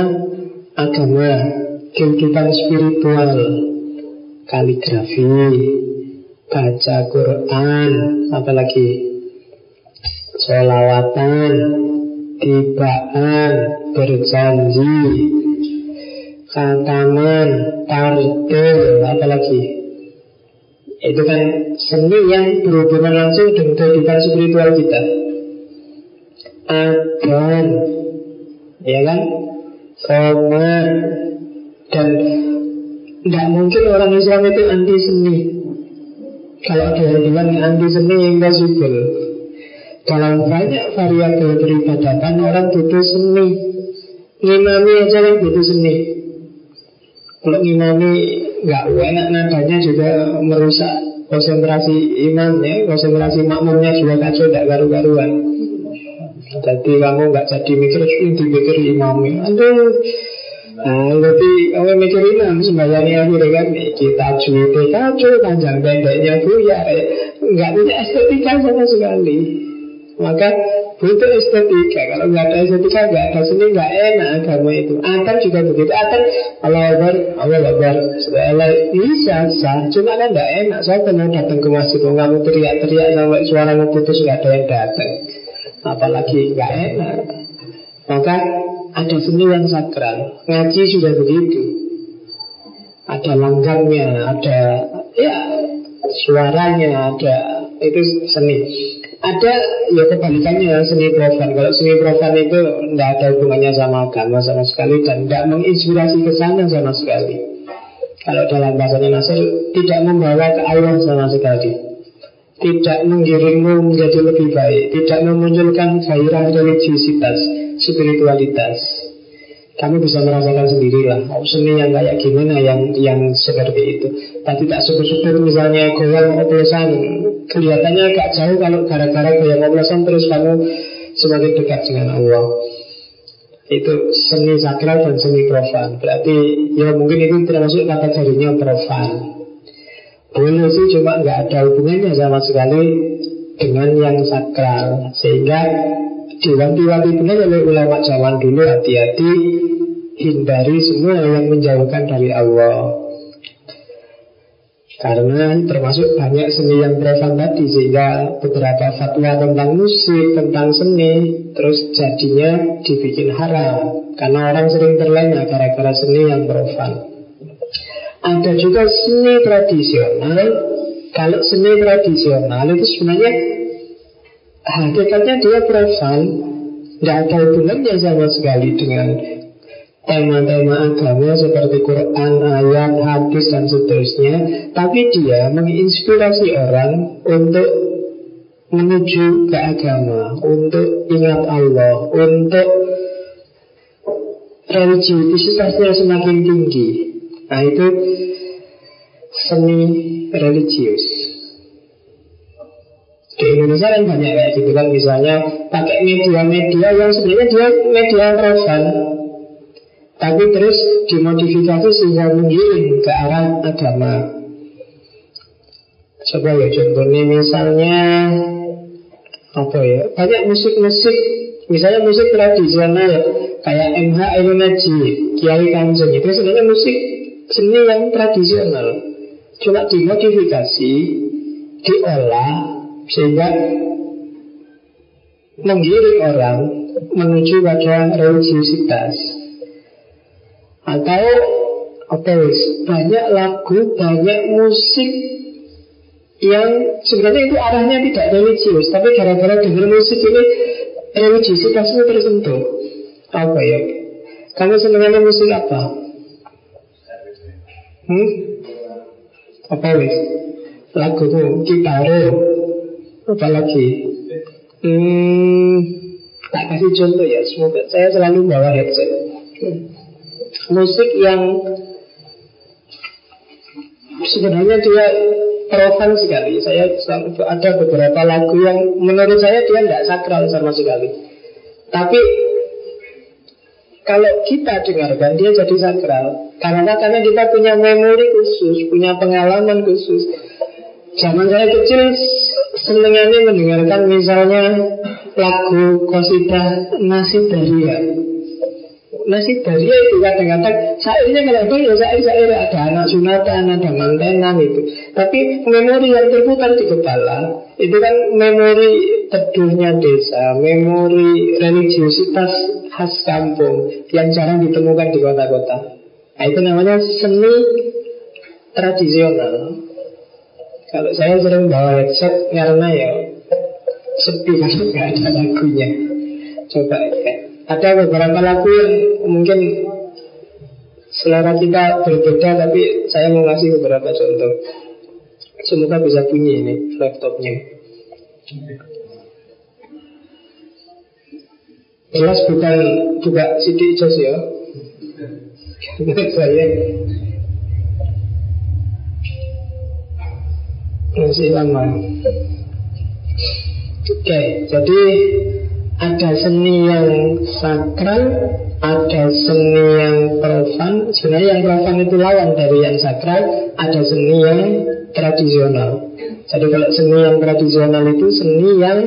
agama, kehidupan spiritual, kaligrafi, baca Quran, apalagi sholawatan, tibaan, berjanji, Tantangan, tartil, apalagi Itu kan seni yang berhubungan langsung dengan kehidupan spiritual kita. Adan Ya kan? Koma Dan Tidak mungkin orang Islam itu anti seni. Kalau ada yang bilang anti seni impossible. Dalam banyak variabel peribadatan Orang butuh seni. Ngimami aja yang butuh seni kalau ngimami nggak enak nadanya juga merusak konsentrasi iman ya, konsentrasi makmumnya juga kacau tidak garu-garuan. Jadi kamu nggak jadi mikir itu mikir imamnya. Aduh, Nah, tapi kamu mikir imam sembahyangnya aku kan kita cuci kacau panjang pendeknya ya nggak punya estetika sama sekali. Maka butuh estetika Kalau nggak ada estetika nggak ada seni nggak enak agama itu. Akan juga begitu. Akan Allah Akbar Allah Akbar Setelah bisa sah Cuma kan nggak enak. Saya pernah datang ke masjid Kalau kamu teriak-teriak sampai suaramu putus nggak ada yang datang. Apalagi nggak enak. Maka ada seni yang sakral. Ngaji sudah begitu. Ada langgangnya Ada ya suaranya Ada itu seni ada ya kebalikannya seni profan. Kalau seni profan itu tidak ada hubungannya sama agama sama sekali dan tidak menginspirasi ke sana sama sekali. Kalau dalam bahasanya Nasir tidak membawa ke Allah sama sekali. Tidak menggiringmu menjadi lebih baik, tidak memunculkan gairah religiusitas, spiritualitas. Kamu bisa merasakan sendirilah. Oh, Seni yang kayak gimana yang yang seperti itu. Tapi tak sebut-sebut misalnya goyang oplosan. Kelihatannya agak jauh kalau gara-gara goyang oplosan Terus kamu semakin dekat dengan Allah. Itu seni sakral dan seni profan. Berarti ya mungkin itu termasuk kategorinya profan. Boleh sih cuma nggak ada hubungannya sama sekali dengan yang sakral. Sehingga diwanti-wanti benar oleh ulama zaman dulu hati-hati hindari semua yang menjauhkan dari Allah. Karena termasuk banyak seni yang profan tadi Sehingga beberapa fatwa tentang musik, tentang seni Terus jadinya dibikin haram. Karena orang sering terlena gara-gara seni yang profan. Ada juga seni tradisional. Kalau seni tradisional itu sebenarnya hakikatnya dia profan, tidak ada hubungannya sama sekali dengan tema-tema agama seperti Quran, ayat, hadis, dan seterusnya. Tapi dia menginspirasi orang untuk menuju ke agama, untuk ingat Allah, untuk religiusitasnya semakin tinggi. Nah itu seni religius. Di Indonesia kan banyak kayak gitu. Kan misalnya pakai media-media yang sebenarnya dia media profan tapi terus dimodifikasi sehingga mengiring ke arah agama. Coba ya contohnya misalnya apa ya banyak musik-musik. Misalnya musik tradisional kayak MH Ilmunaji Kiai Kanjeng. Itu sebenarnya musik seni yang tradisional. Cuma dimodifikasi diolah sehingga menggiring orang menuju pada religiusitas. Atau apa banyak lagu banyak musik yang sebenarnya itu arahnya tidak religius tapi gara-gara dengar musik ini religiusitasnya tersentuh. Apa ya? Kamu senangnya musik apa? Hmm? Apa wis? Lagu tuh gitaro apa lagi hmm tak kasih contoh ya semoga saya selalu bawa headset musik yang sebenarnya dia profan sekali. Saya ada beberapa lagu yang menurut saya dia tidak sakral sama sekali. Tapi kalau kita dengarkan dia jadi sakral karena karena kita punya memori khusus, punya pengalaman khusus. Zaman saya kecil senengannya mendengarkan misalnya lagu kosidah nasib daria nasib dari itu kadang-kadang sairnya itu ya sair-sair ada anak sunatan, ada mantenan itu. Tapi memori yang terputar di kepala itu kan memori teduhnya desa, memori religiusitas khas kampung yang jarang ditemukan di kota-kota. Nah, itu namanya seni tradisional. Kalau saya sering bawa headset karena ya sepi kalau nggak ada lagunya. Coba ya. Ada beberapa lagu yang mungkin selera kita berbeda tapi saya mau ngasih beberapa contoh. Semoga bisa bunyi ini laptopnya. Jelas bukan buka CD Jos ya. saya masih lama. Oke, jadi ada seni yang sakral, ada seni yang profan. Sebenarnya yang profan itu lawan dari yang sakral, ada seni yang tradisional. Jadi kalau seni yang tradisional itu seni yang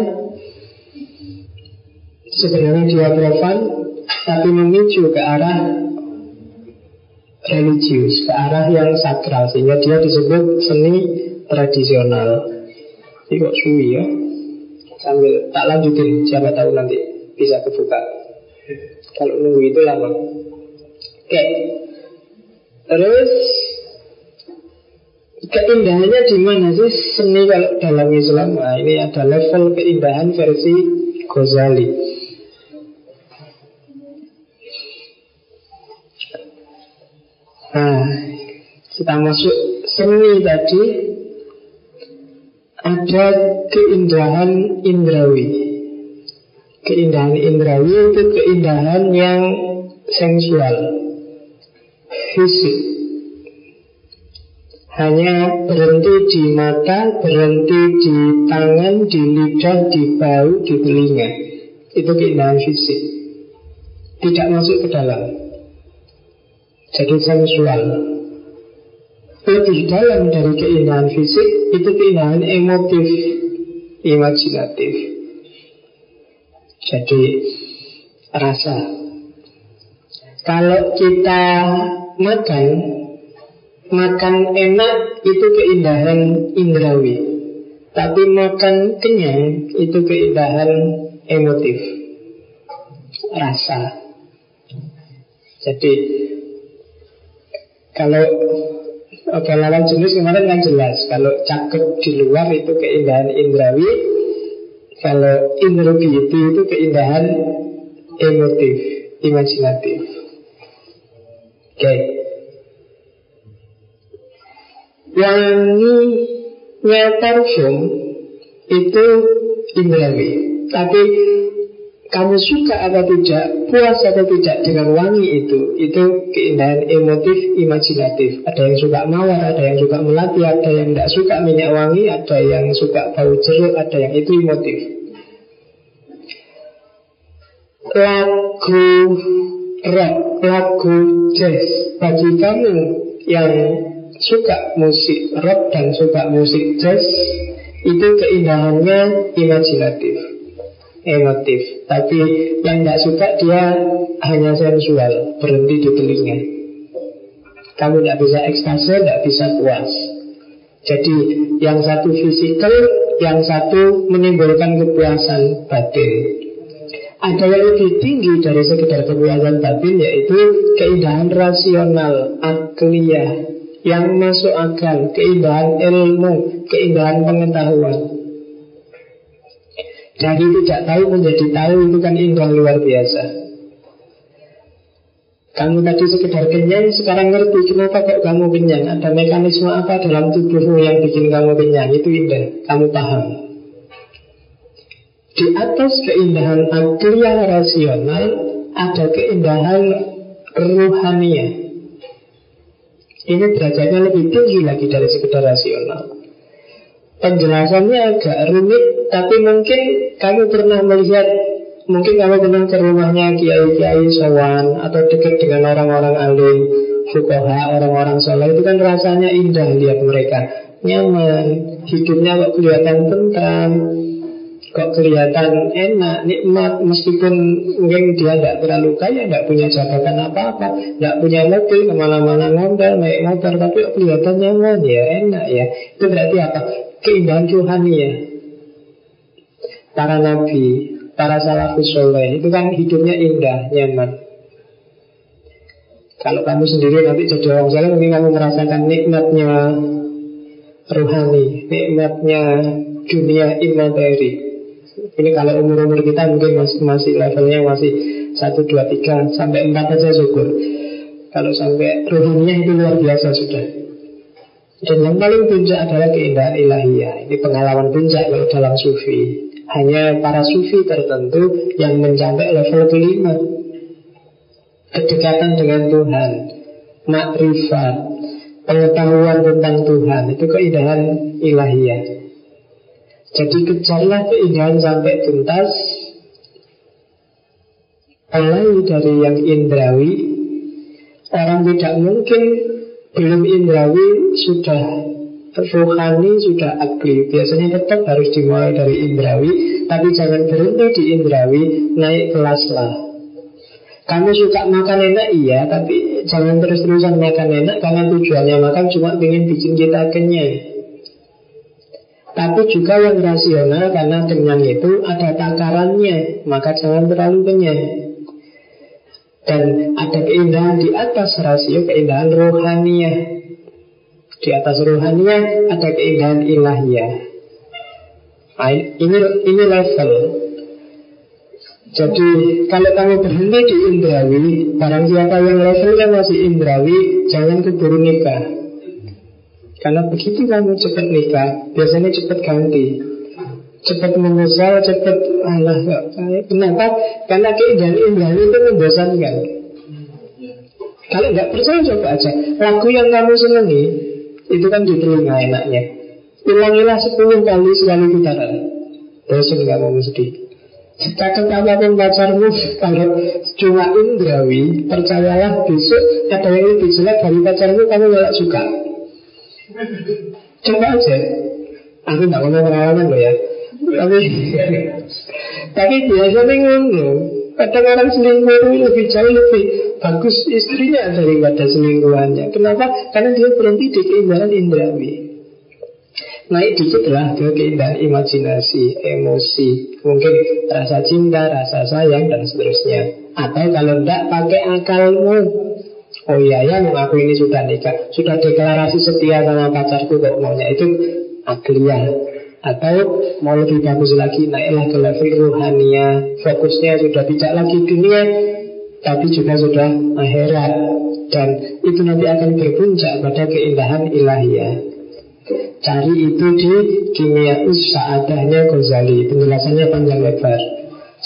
sebenarnya dia profan, tapi memicu ke arah religius, ke arah yang sakral, sehingga dia disebut seni tradisional. Ini kok suwi ya? Sambil tak lanjutin Siapa tahu nanti bisa kebuka Kalau nunggu itu lama Oke Terus Keindahannya di mana sih seni kalau dalam Islam? Nah, ini ada level keindahan versi Ghazali. Nah, kita masuk seni tadi ada keindahan indrawi. Keindahan indrawi itu keindahan yang sensual, fisik. Hanya berhenti di mata, berhenti di tangan, di lidah, di bau, di telinga. Itu keindahan fisik. Tidak masuk ke dalam. Jadi sensual lebih dalam dari keindahan fisik itu keindahan emotif, imajinatif. Jadi rasa. Kalau kita makan, makan enak itu keindahan indrawi. Tapi makan kenyang itu keindahan emotif, rasa. Jadi kalau Oke, jenis kemarin kan jelas Kalau cakep di luar itu keindahan indrawi Kalau inner beauty itu keindahan emotif, imajinatif. Oke. Okay. Wanginya parfum itu indrawi. Tapi kamu suka atau tidak, puas atau tidak dengan wangi itu, itu keindahan emotif, imajinatif. Ada yang suka mawar, ada yang suka melati, ada yang tidak suka minyak wangi, ada yang suka bau jeruk, ada yang itu emotif. Lagu rock, lagu jazz, bagi kamu yang suka musik rock dan suka musik jazz, itu keindahannya imajinatif emotif. Tapi yang tidak suka dia hanya sensual Berhenti di telinga. Kamu tidak bisa ekstase, tidak bisa puas. Jadi yang satu fisikal Yang satu menimbulkan kepuasan batin. Ada yang lebih tinggi dari sekedar kepuasan batin Yaitu keindahan rasional, akliyah. Yang masuk akal, keindahan ilmu, keindahan pengetahuan dari tidak tahu menjadi tahu itu kan indah luar biasa. Kamu tadi sekedar kenyang, sekarang ngerti kenapa kok kamu kenyang. Ada mekanisme apa dalam tubuhmu yang bikin kamu kenyang. Itu indah, kamu paham. Di atas keindahan akliyah rasional, ada keindahan ruhania. Ini derajatnya lebih tinggi lagi dari sekedar rasional. Penjelasannya agak rumit, tapi mungkin kamu pernah melihat, mungkin kamu pernah ke rumahnya kiai-kiai sawan atau dekat dengan orang-orang alim, fukoha, orang-orang soleh itu kan rasanya indah lihat mereka, nyaman, hidupnya kok kelihatan tentram, kok kelihatan enak, nikmat meskipun mungkin dia tidak terlalu kaya, tidak punya jabatan apa-apa, tidak punya mobil ke mana-mana ngomel, naik motor, tapi kok kelihatan nyaman ya, enak ya. Itu berarti apa? keindahan ya Para nabi, para salafus soleh Itu kan hidupnya indah, nyaman Kalau kamu sendiri nanti jadi orang soleh Mungkin kamu merasakan nikmatnya Rohani Nikmatnya dunia imateri Ini kalau umur-umur kita mungkin masih, masih levelnya masih 1, 2, 3 Sampai 4 aja syukur. Kalau sampai rohaninya itu luar biasa sudah. Dan yang paling puncak adalah keindahan ilahiyah. Ini pengalaman puncak kalau dalam sufi. Hanya para sufi tertentu yang mencapai level kelima. Kedekatan dengan Tuhan Makrifat Pengetahuan tentang Tuhan Itu keindahan ilahiyah Jadi kejarlah keindahan sampai tuntas. Mulai dari yang indrawi. Orang tidak mungkin belum indrawi sudah rohani sudah akli biasanya tetap harus dimulai dari indrawi tapi jangan berhenti di indrawi naik kelas lah. Kamu suka makan enak? Iya tapi jangan terus-terusan makan enak karena tujuannya makan cuma ingin bikin kita kenyang tapi juga yang rasional karena kenyang itu ada takarannya maka jangan terlalu kenyang dan ada keindahan di atas rasio, keindahan rohaniah. Di atas rohaniah ada keindahan ilahiyah. Nah, ini ini level. Jadi kalau kamu berhenti di indrawi, barang siapa yang levelnya masih indrawi, jangan keburu nikah. Karena begitu kamu cepat nikah, biasanya cepat ganti cepat menyesal, cepat Allah. Kenapa? Karena keindahan indah itu membosankan. Kalau nggak percaya coba aja. Lagu yang kamu senangi itu kan di telinga enaknya. Ulangilah sepuluh kali sekali putaran. Bosan kamu mesti. Cakap apa pun pacarmu Kalau cuma indrawi Percayalah besok ada yang lebih jelek dari pacarmu Kamu gak suka Coba aja Aku gak ngomong pengalaman loh ya tapi tapi biasanya ngono. Kadang orang selingkuh itu lebih jauh lebih bagus istrinya daripada selingkuhannya. Kenapa? Karena dia berhenti di keindahan indrawi. Naik dikit lah ke keindahan imajinasi, emosi, mungkin rasa cinta, rasa sayang, dan seterusnya. Atau kalau tidak pakai akalmu, Oh iya ya, aku ini sudah nikah, sudah deklarasi setia sama pacarku kok maunya. Itu akliyah Atau mau lebih bagus lagi naiklah ke level ruhania. Fokusnya sudah tidak lagi dunia Tapi juga sudah akhirat. Dan itu nanti akan berpuncak pada keindahan ilahiyah. Cari itu di kimia Sa'adahnya Ghazali. Penjelasannya panjang lebar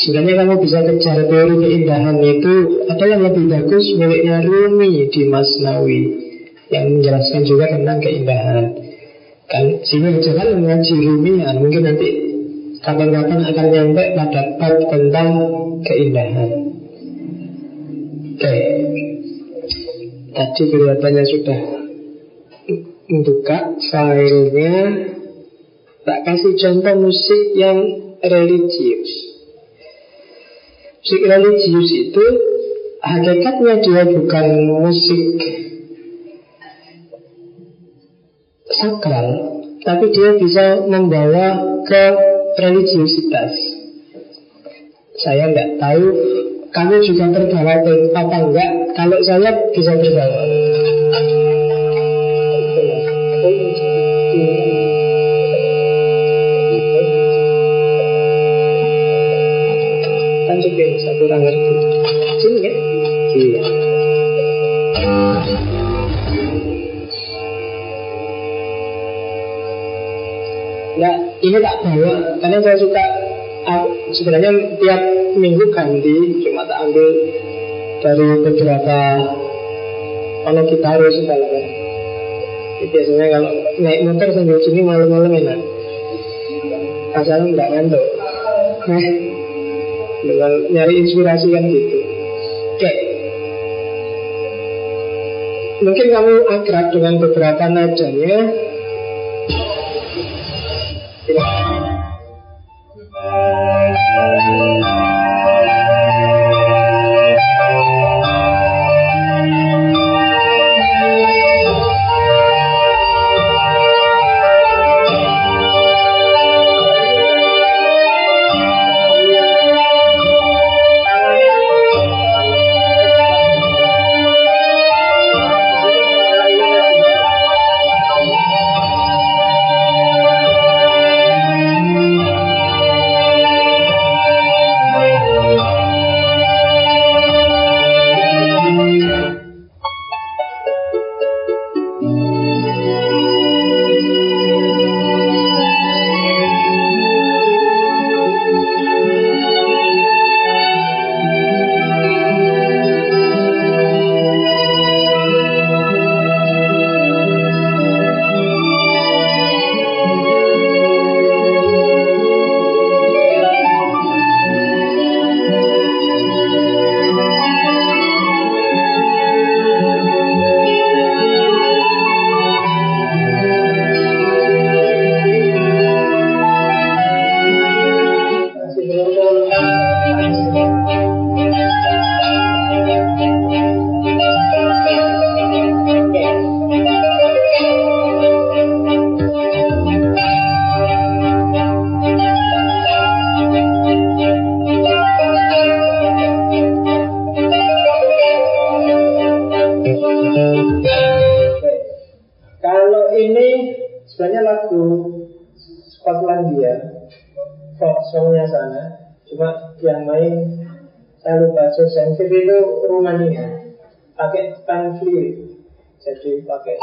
Sebenarnya kamu bisa kejar teori keindahan itu Ada yang lebih bagus? Miliknya Rumi di Masnawi Yang menjelaskan juga tentang keindahan. Kan sini jangan mengaji rumian Mungkin nanti kapan-kapan akan nyampe pada bab tentang keindahan. Oke. Tadi kelihatannya sudah buka filenya. Tak kasih contoh musik yang religius Musik religius itu Hakikatnya dia bukan musik sakral, tapi dia bisa membawa ke religiositas. Saya nggak tahu kamu juga terbawa apa enggak. Kalau saya bisa terbawa. Ini tak bawa karena saya suka uh, sebenarnya tiap minggu ganti cuma tak ambil dari beberapa kalau kita harus segala. Biasanya kalau naik motor sambil sini malam-malam enak. Asalnya nggak ngantuk. Nah, dengan nyari inspirasi kan gitu. Oke. Mungkin kamu akrab dengan beberapa nadanya Thank you. Sebenarnya lagu Skotlandia, folk songnya sana, cuma yang main saya lupa Sensitif itu Rumania, pakai pan jadi pakai.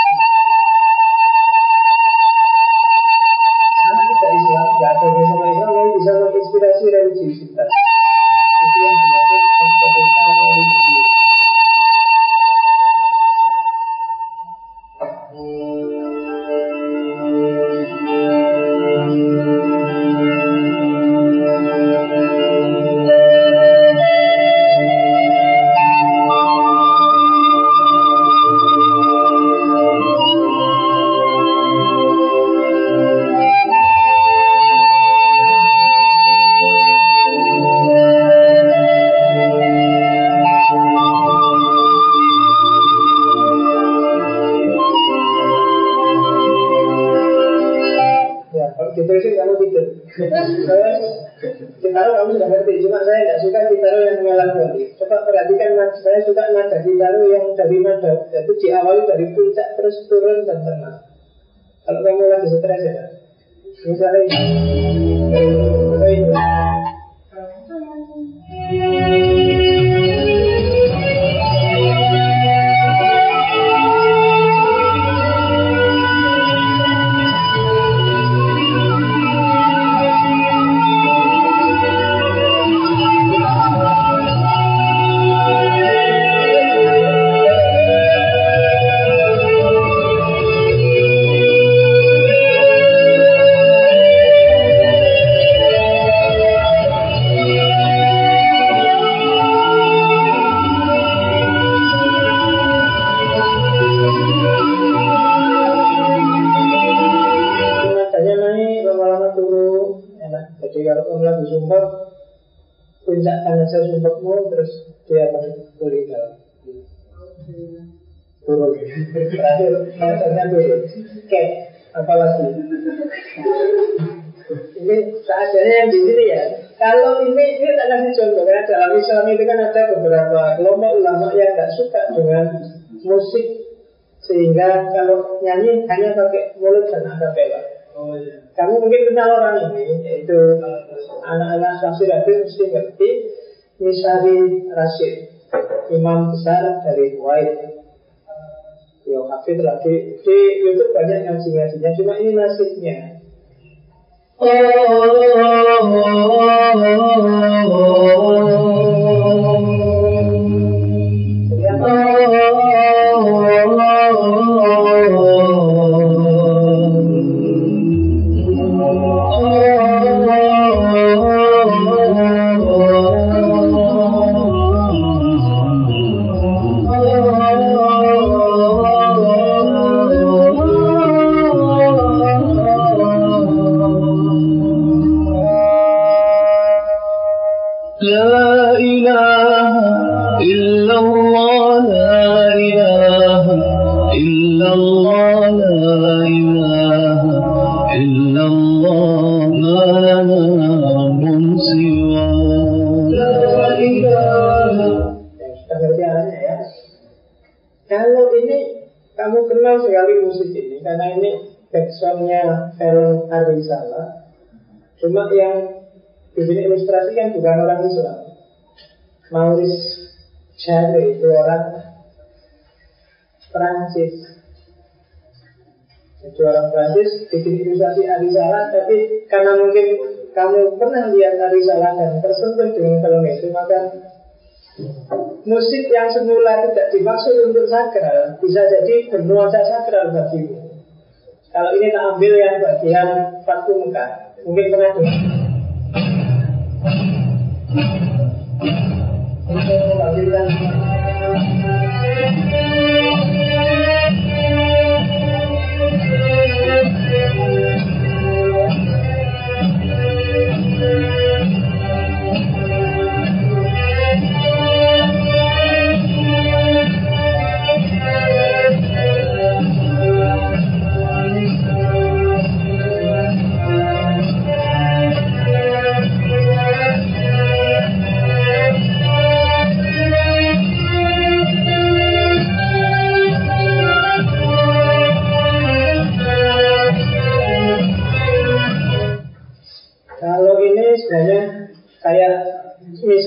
Karena tidak Islam, tidak ada bikin ilustrasi Arisalah, tapi karena mungkin kamu pernah lihat Arisalah dan tersentuh dengan film itu, maka musik yang semula tidak dimaksud untuk sakral bisa jadi bernuansa sakral bagimu. Kalau ini tak ambil yang bagian Fatu Mekah mungkin pernah dengar untuk membangkitkan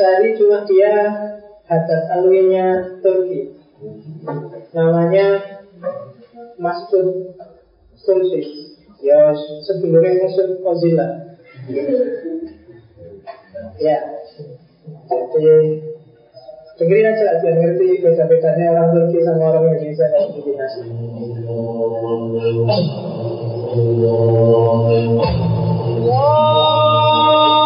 Misari cuma dia hadat alwinya Turki Namanya Masud Sulsi Ya sebelumnya Masud Ozila Ya Jadi Dengerin aja biar ngerti beda-bedanya orang Turki sama orang Indonesia dan kombinasi. Wow.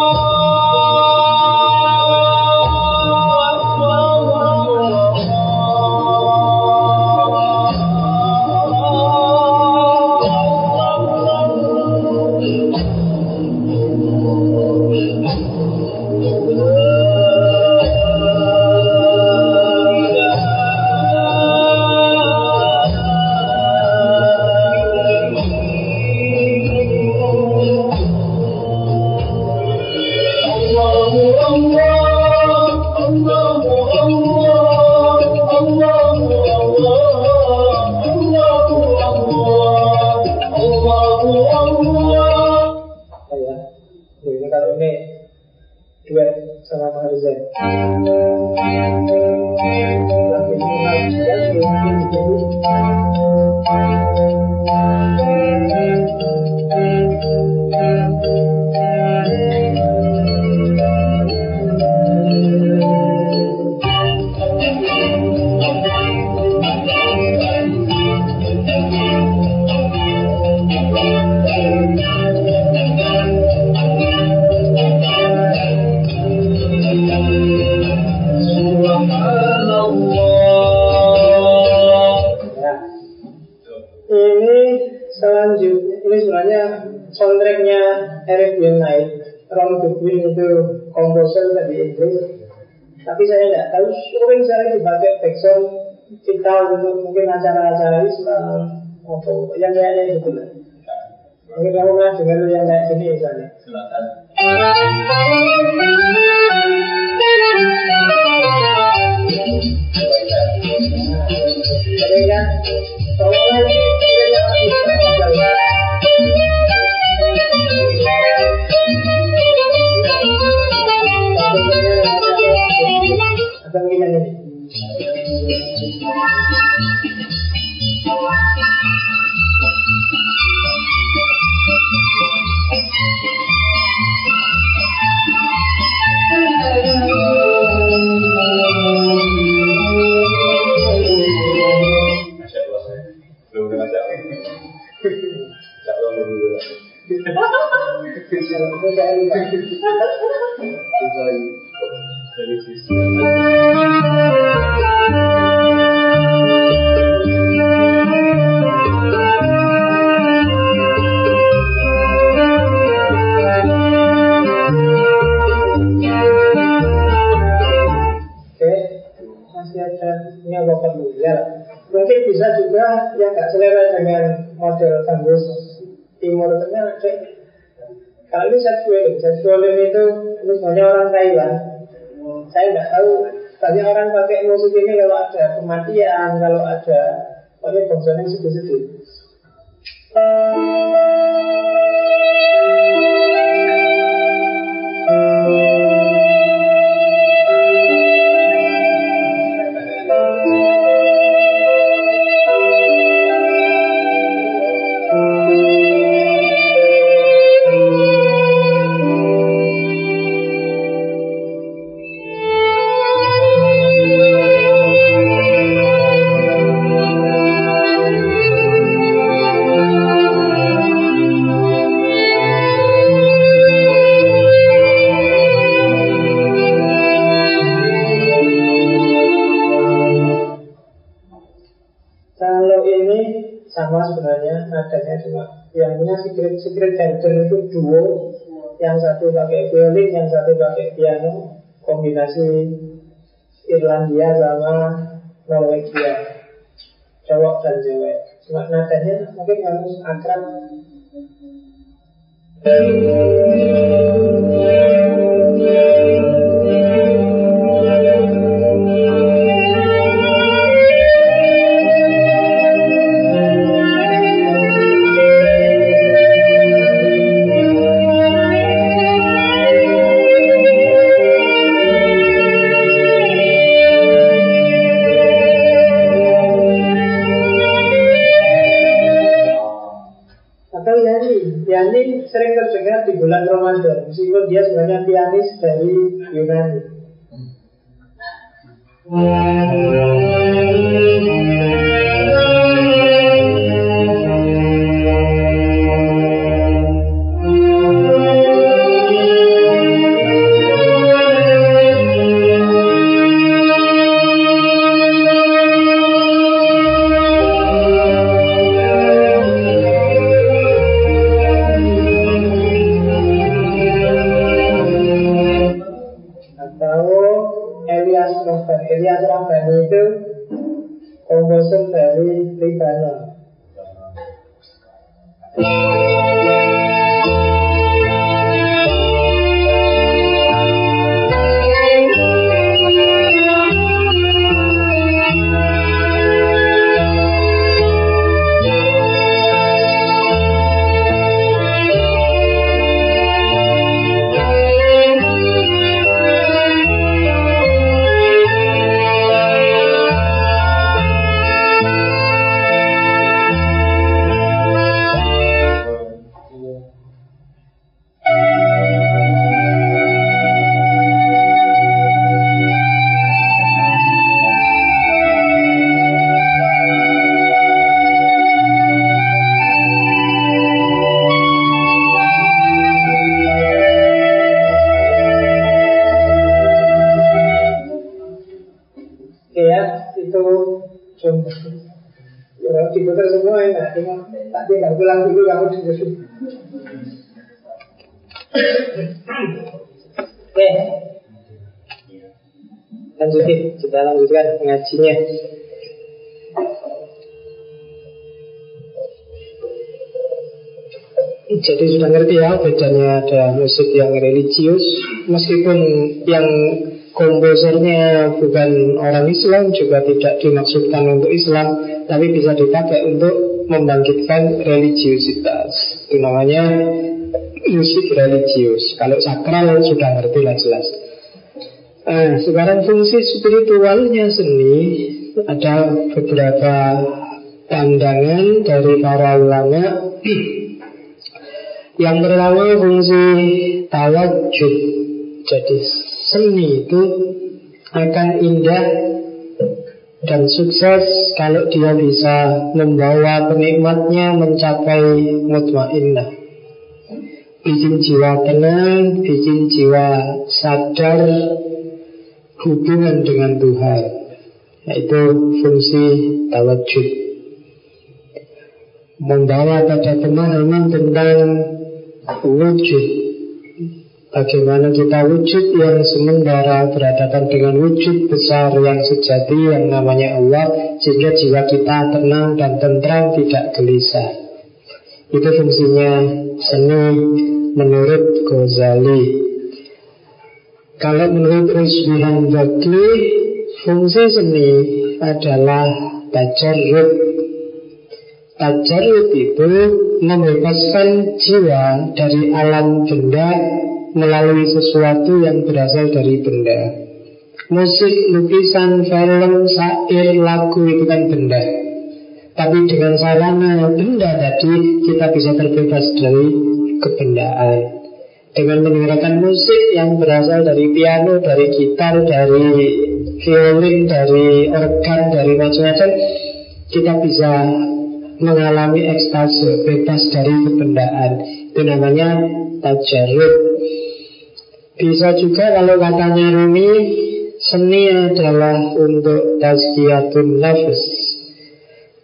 Thank you. Tapi saya tidak tahu. Sering saya dipakai backsound kita untuk mungkin acara-acara Islam atau yang lainnya gitu lah. Mungkin kamu pernah dengar yang kayak gini misalnya. Silakan. Jadi kan, soalnya ini Solim Banyak orang pakai musik ini kalau ada kematian Kalau ada Pakai bangsanya sedih-sedih secret garden itu duo yang satu pakai violin, yang satu pakai piano, kombinasi Irlandia sama Norwegia, cowok dan cewek. Cuma nadanya mungkin harus akrab. Sebenarnya pianis dari Yunani. Ya bedanya ada musik yang religius Meskipun yang komposernya bukan orang Islam Juga tidak dimaksudkan untuk Islam Tapi bisa dipakai untuk membangkitkan religiusitas. Itu namanya musik religius. Kalau sakral sudah ngerti lah jelas. Nah, sekarang fungsi spiritualnya seni ada beberapa pandangan dari para ulama Yang pertama fungsi tawajud. Jadi seni itu akan indah dan sukses kalau dia bisa membawa penikmatnya mencapai mutmainnah. Bikin jiwa tenang, bikin jiwa sadar hubungan dengan Tuhan. Yaitu fungsi tawajud. Membawa pada pemahaman tentang wujud. Bagaimana kita wujud yang sementara berhadapan dengan wujud besar yang sejati yang namanya Allah Sehingga jiwa kita tenang dan tentram tidak gelisah. Itu fungsinya seni menurut Ghazali. Kalau menurut Rizwan Bakli Fungsi seni adalah tajarrud Tajarrud itu membebaskan jiwa dari alam benda melalui sesuatu yang berasal dari benda. Musik, lukisan, film, syair, lagu itu kan benda. Tapi dengan sarana benda tadi kita bisa terbebas dari kebendaan. Dengan mendengarkan musik yang berasal dari piano, dari gitar, dari violin, dari organ, dari macam-macam, kita bisa mengalami ekstase, bebas dari kebendaan. Itu namanya tajarut. Bisa juga kalau katanya Rumi, seni adalah untuk tazkiyatun nafas.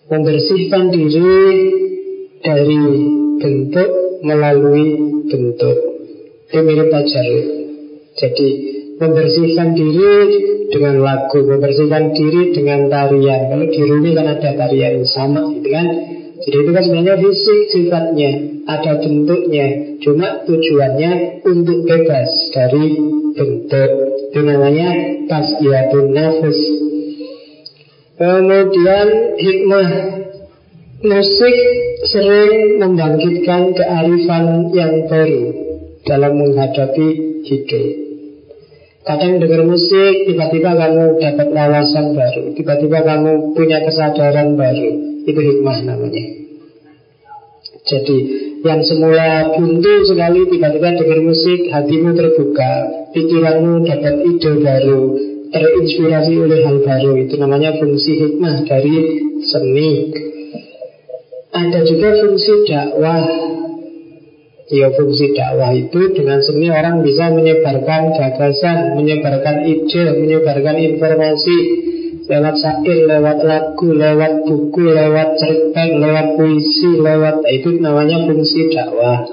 Membersihkan diri dari bentuk melalui bentuk. Itu mirip tajarut. Jadi membersihkan diri dengan lagu, membersihkan diri dengan tarian. Kalau di Rumi kan ada tarian yang sama, gitu kan? Jadi itu kan sebenarnya fisik sifatnya, ada bentuknya. Cuma tujuannya untuk bebas dari bentuk. Itu namanya tasdiyatun nafas. Kemudian hikmah musik sering membangkitkan kearifan yang baru dalam menghadapi hidup. Kadang dengar musik, tiba-tiba kamu dapat wawasan baru, tiba-tiba kamu punya kesadaran baru. Itu hikmah namanya. Jadi yang semula buntu sekali tiba-tiba dengar musik, hatimu terbuka, pikiranmu dapat ide baru, terinspirasi oleh hal baru. Itu namanya fungsi hikmah dari seni. Ada juga fungsi dakwah Ya fungsi dakwah itu dengan seni orang bisa menyebarkan gagasan, menyebarkan ide, menyebarkan informasi lewat syair, lewat lagu, lewat buku, lewat cerpen, lewat puisi, lewat itu namanya fungsi dakwah.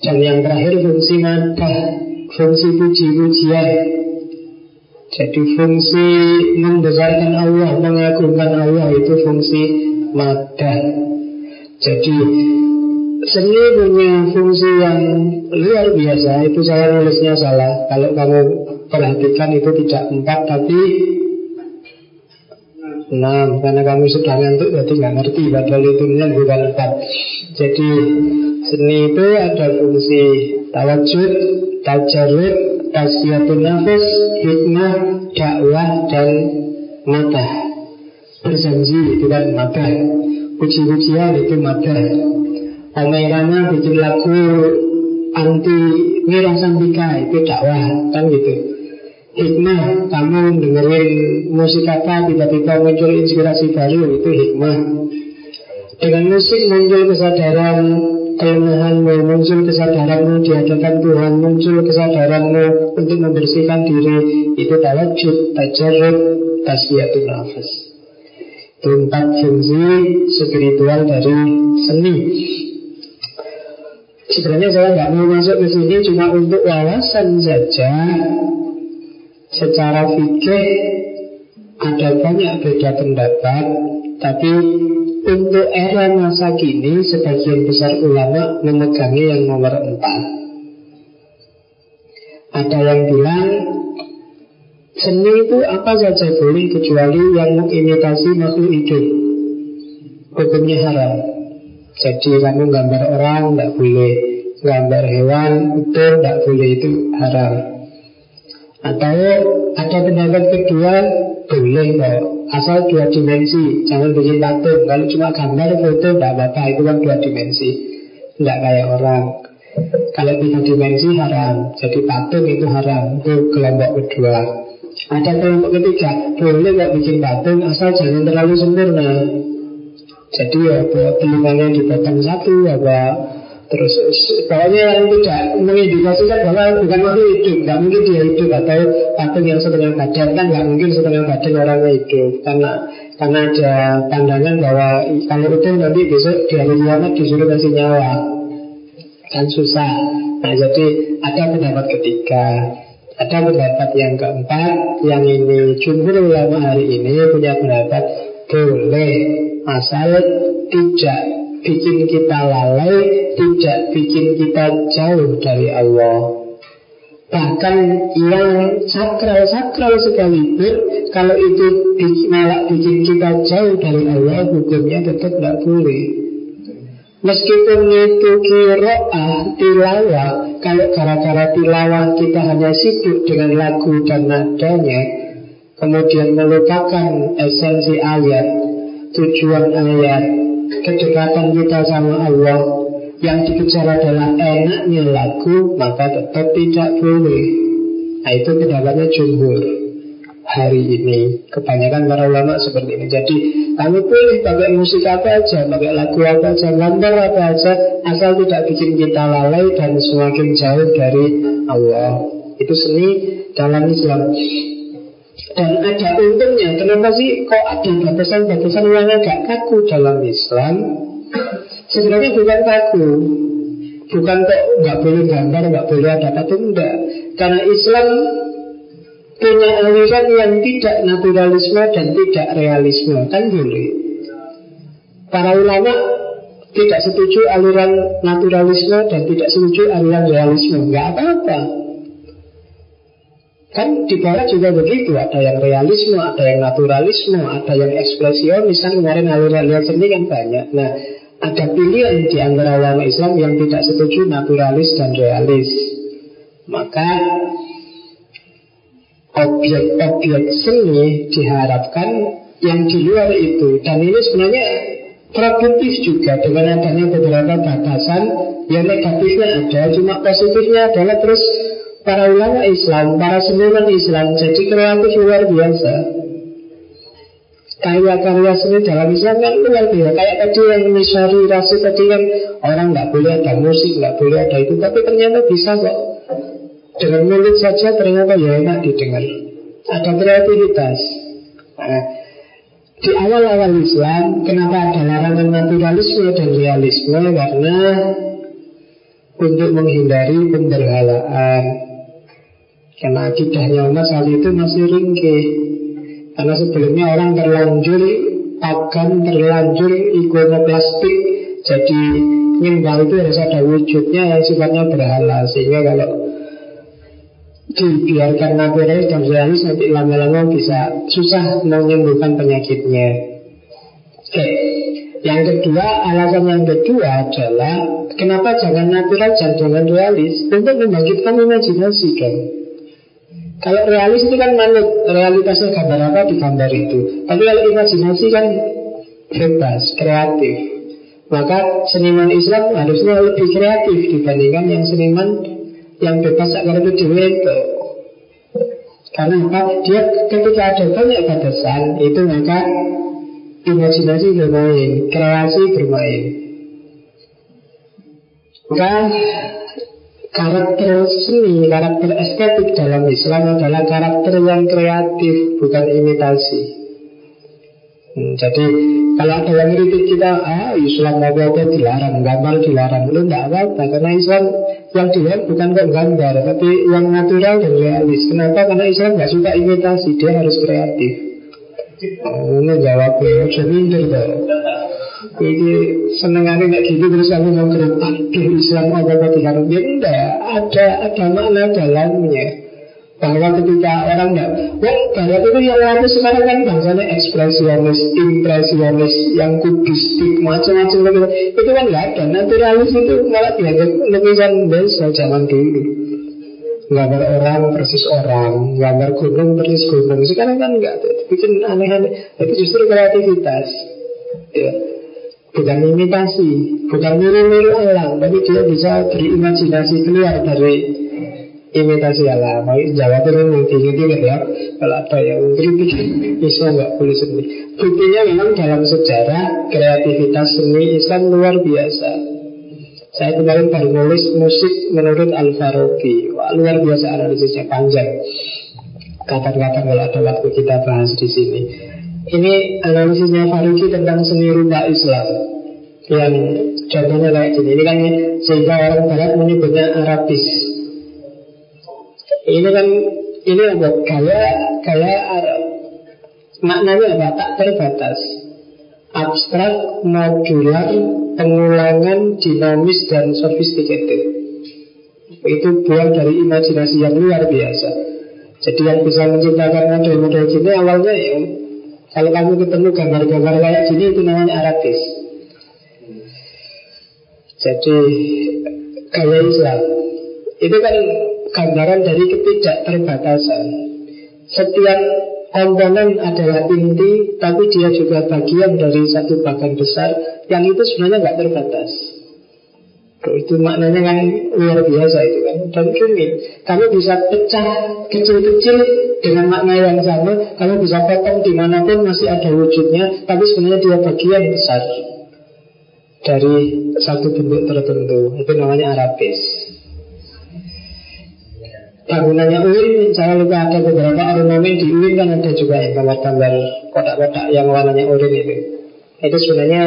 Dan yang terakhir fungsi mata, fungsi puji-pujian. Jadi fungsi membesarkan Allah, mengagungkan Allah itu fungsi mata. Jadi Seni punya fungsi yang luar biasa. Itu saya nulisnya salah. Kalau kamu perhatikan itu tidak empat Tapi enam. Karena kamu sudah ngantuk Jadi nggak ngerti Padahal itu bukan empat. Jadi seni itu ada fungsi Tawajud, tajarud Tasbiyatun nafas Hikmah, dakwah, dan mata Berjanji kan mata Puji-pujian itu mata Rame-rame bikin lagu anti Wira Sambika itu dakwah kan gitu. Hikmah kamu dengerin musik apa tiba-tiba muncul inspirasi baru itu hikmah. Dengan musik muncul kesadaran kelemahanmu muncul kesadaranmu di hadapan Tuhan muncul kesadaranmu untuk membersihkan diri itu tawajud tajarrud tasbiyatun nafas Empat fungsi spiritual dari seni Sebenarnya saya nggak mau masuk ke sini cuma untuk wawasan saja. Secara fikih ada banyak beda pendapat, tapi untuk era masa kini sebagian besar ulama memegangi yang nomor empat. Ada yang bilang seni itu apa saja boleh kecuali yang mengimitasi makhluk hidup. Hukumnya haram. Jadi kamu gambar orang tidak boleh. Gambar hewan itu tidak boleh itu haram. Atau ada pendapat kedua Boleh kok. Asal dua dimensi. Jangan bikin patung Kalau cuma gambar foto tidak apa-apa. Itu kan dua dimensi. Tidak kayak orang. Kalau tiga dimensi haram. Jadi patung itu haram. Itu kelompok kedua. Ada kelompok ketiga. Boleh kok bikin patung Asal jangan terlalu sempurna jadi ya telinganya dipotong satu apa terus pokoknya yang tidak mengindikasikan bahwa bukan makhluk hidup nggak mungkin dia hidup atau patung yang setengah badan kan nggak mungkin setengah badan orangnya hidup. Karena karena ada pandangan bahwa kalau itu nanti besok di hari kiamat disuruh kasih nyawa. Kan susah. Nah jadi ada pendapat ketiga. Ada pendapat yang keempat yang ini. Jumhur ulama hari ini punya pendapat boleh asal tidak bikin kita lalai, tidak bikin kita jauh dari Allah. Bahkan yang sakral-sakral sekalipun Kalau itu malah bikin kita jauh dari Allah Hukumnya tetap tidak boleh Meskipun itu kiro'ah, tilawah Kalau gara-gara tilawah kita hanya sibuk dengan lagu dan nadanya Kemudian melupakan esensi ayat tujuan ayat kedekatan kita sama Allah. Yang dikejar adalah enaknya lagu maka tetap tidak boleh. Nah itu pendapatnya jumhur hari ini. Kebanyakan para ulama seperti ini. Jadi kami boleh pakai musik apa aja pakai lagu apa aja gambar apa aja asal tidak bikin kita lalai dan semakin jauh dari Allah. Itu seni dalam Islam dan ada untungnya. Kenapa sih kok ada batasan-batasan yang agak kaku dalam Islam? Sebenarnya bukan kaku. Bukan kok nggak boleh gambar, nggak boleh ada patung, Karena Islam punya aliran yang tidak naturalisme dan tidak realisme. Kan boleh. Para ulama tidak setuju aliran naturalisme dan tidak setuju aliran realisme. Nggak apa-apa Kan di barat juga begitu, ada yang realisme, ada yang naturalisme, ada yang ekspresionis. Kan kemarin aliran seni kan banyak. Nah, ada pilihan di antara ulama Islam yang tidak setuju naturalis dan realis. Maka objek-objek seni diharapkan yang di luar itu. Dan ini sebenarnya produktif juga dengan adanya beberapa batasan yang negatifnya ada, cuma positifnya adalah terus para ulama Islam, para seniman Islam jadi kreatif luar biasa. Karya-karya seni dalam Islam kan luar biasa. Kayak tadi yang Misari Rasul tadi kan orang nggak boleh ada musik, nggak boleh ada itu, tapi ternyata bisa kok. Dengan mulut saja ternyata ya enak didengar. Ada kreativitas. Nah, di awal-awal Islam, kenapa ada larangan naturalisme dan realisme? Karena untuk menghindari penderhalaan karena akidahnya Mas Ali itu masih ringkih. Karena sebelumnya orang terlanjur Pagan terlanjur ikonoplastik Jadi nyembah itu harus ada wujudnya yang sifatnya berhala. Sehingga kalau dibiarkan natural dan realis Nanti lama-lama bisa susah menyembuhkan penyakitnya. Oke yang kedua, alasan yang kedua adalah Kenapa jangan natural dan jangan realis Untuk membangkitkan imajinasi kan kalau realis itu kan manut Realitasnya gambar apa? Di gambar itu. Tapi kalau imajinasi kan Bebas, kreatif. Maka seniman Islam harusnya lebih kreatif Dibandingkan yang seniman Yang bebas agar itu itu. Karena apa? Dia ketika ada banyak batasan Itu maka Imajinasi bermain Kreasi bermain. Maka Karakter seni, karakter estetik dalam Islam adalah karakter yang kreatif, bukan imitasi. Hmm, jadi kalau ada yang kritik kita, ah Islam mau apa dilarang, gambar dilarang, lu tidak apa-apa karena Islam yang dilihat bukan kok gambar, tapi yang natural dan realis. Kenapa? Karena Islam nggak suka imitasi, dia harus kreatif. Oh, ini jawabnya, jadi minder. Jadi senengannya kayak gitu terus aku mau gerak Aduh Islam apa apa dilarang Ya enggak, ada, ada makna dalamnya bahwa ketika orang enggak Wah, barat itu yang lalu sekarang kan bangsanya ekspresionis, impresionis, yang kubistik, macam-macam gitu. Itu kan enggak ada. Naturalis itu malah dianggap lukisan biasa zaman dulu. Gambar orang persis orang, gambar gunung persis gunung. Sekarang kan enggak, bikin aneh-aneh. Itu justru kreativitas. Ya. Bukan imitasi, bukan niru-niru alam, tapi dia bisa berimajinasi keluar dari imitasi alam mau Jawa itu kan tinggi-tinggi ya. Kalau ada yang kritik Islam nggak boleh seni buktinya memang dalam sejarah kreativitas seni Islam luar biasa. Saya kemarin baru nulis musik menurut Al-Farabi Wah, luar biasa analisisnya panjang. Kapan-kapan kalau ada waktu kita bahas di sini ini analisisnya Farabi tentang seni rumah Islam yang contohnya kayak gini ini kan sehingga orang Barat menyebutnya Arabis ini kan ini apa? Gaya gaya Arab. Maknanya apa? Tak terbatas. Abstrak, modular, pengulangan, dinamis dan sophisticated. Itu buah dari imajinasi yang luar biasa. Jadi yang bisa menciptakan model-model gini awalnya ya kalau kamu ketemu gambar-gambar kayak gini itu namanya arabis. Jadi gaya Islam itu kan gambaran dari ketidakterbatasan. Setiap komponen adalah inti, tapi dia juga bagian dari satu bagian besar yang itu sebenarnya nggak terbatas. Itu maknanya kan luar biasa itu kan. Dan rumit Kamu bisa pecah kecil-kecil Dengan makna yang sama Kamu bisa potong di mana pun masih ada wujudnya Tapi sebenarnya dia bagian besar Dari satu bentuk tertentu. Itu namanya Arabis. Bangunannya UIN saya lupa ada beberapa ornamen di UIN kan ada juga yang gambar-gambar kotak-kotak yang warnanya oranye itu. Itu sebenarnya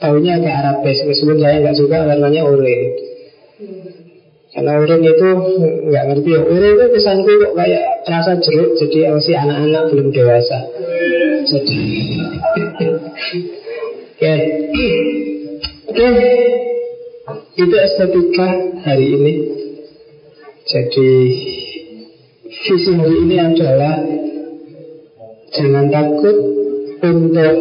baunya agak arabes meskipun saya nggak suka warnanya oranye karena oranye itu nggak ngerti ya. Oranye itu kesanku kok kayak rasa jeruk jadi masih anak-anak belum dewasa. Jadi oke. Oke. Itu estetika hari ini. Jadi visi hari ini adalah jangan takut untuk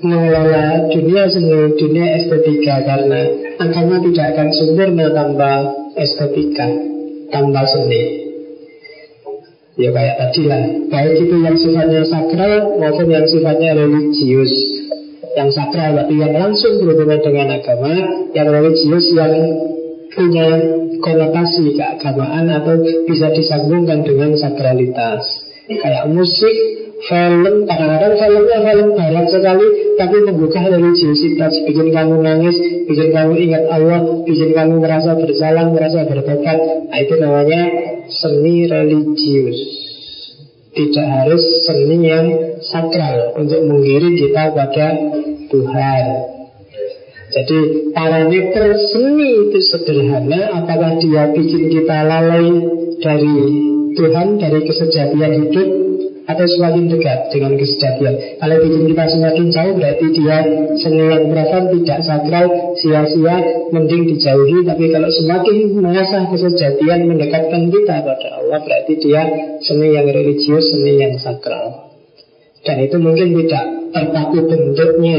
mengelola dunia seni, dunia estetika karena agama tidak akan sempurna tanpa estetika, tanpa seni. Ya kayak tadi lah, baik itu yang sifatnya sakral maupun yang sifatnya religius. Yang sakral berarti yang langsung berhubungan dengan agama, yang religius yang punya konotasi keagamaan atau bisa disambungkan dengan sakralitas. Kayak musik, film, kadang-kadang filmnya film barat sekali, tapi membuka religiositas, bikin kamu nangis, bikin kamu ingat Allah, bikin kamu merasa bersalah, merasa bertobat. Nah, itu namanya seni religius. Tidak harus seni yang sakral untuk mengiring kita pada Tuhan. Jadi parameter seni itu sederhana Apakah dia bikin kita lalai dari Tuhan, dari kesejatian hidup Atau semakin dekat dengan kesejatian. Kalau bikin kita semakin jauh berarti dia seni yang perasaan tidak sakral Sia-sia, mending dijauhi. Tapi kalau semakin mengasah kesejatian Mendekatkan kita pada Allah Berarti dia seni yang religius, seni yang sakral. Dan itu mungkin tidak terpaku bentuknya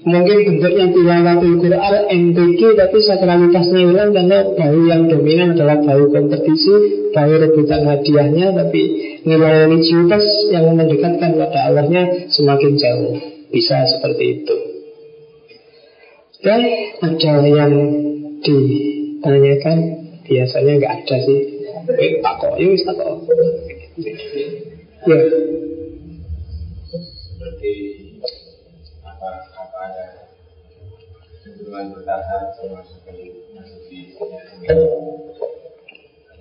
Mungkin bentuknya tilawatul Quran MTQ tapi sakralitasnya hilang karena bau yang dominan adalah bau kompetisi, bau rebutan hadiahnya tapi nilai religiusitas yang mendekatkan pada Allahnya semakin jauh. Bisa seperti itu. Dan ada yang ditanyakan biasanya nggak ada sih. Eh, takok, yuk takok. Ya ada kecenderungan bertahap sama seperti masuk di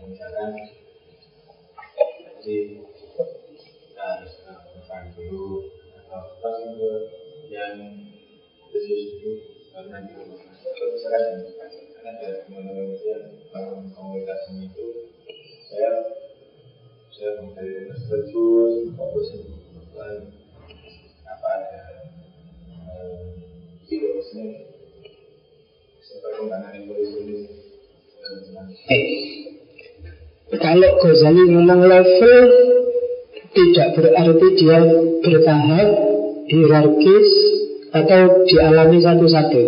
misalkan jadi kita harus melakukan dulu atau pas itu yang serius dulu karena ada teman-teman yang bangun itu. Saya saya mengalir terus fokus kalau Ghazali ngomong level Tidak berarti dia bertahap Hierarkis Atau dialami satu-satu.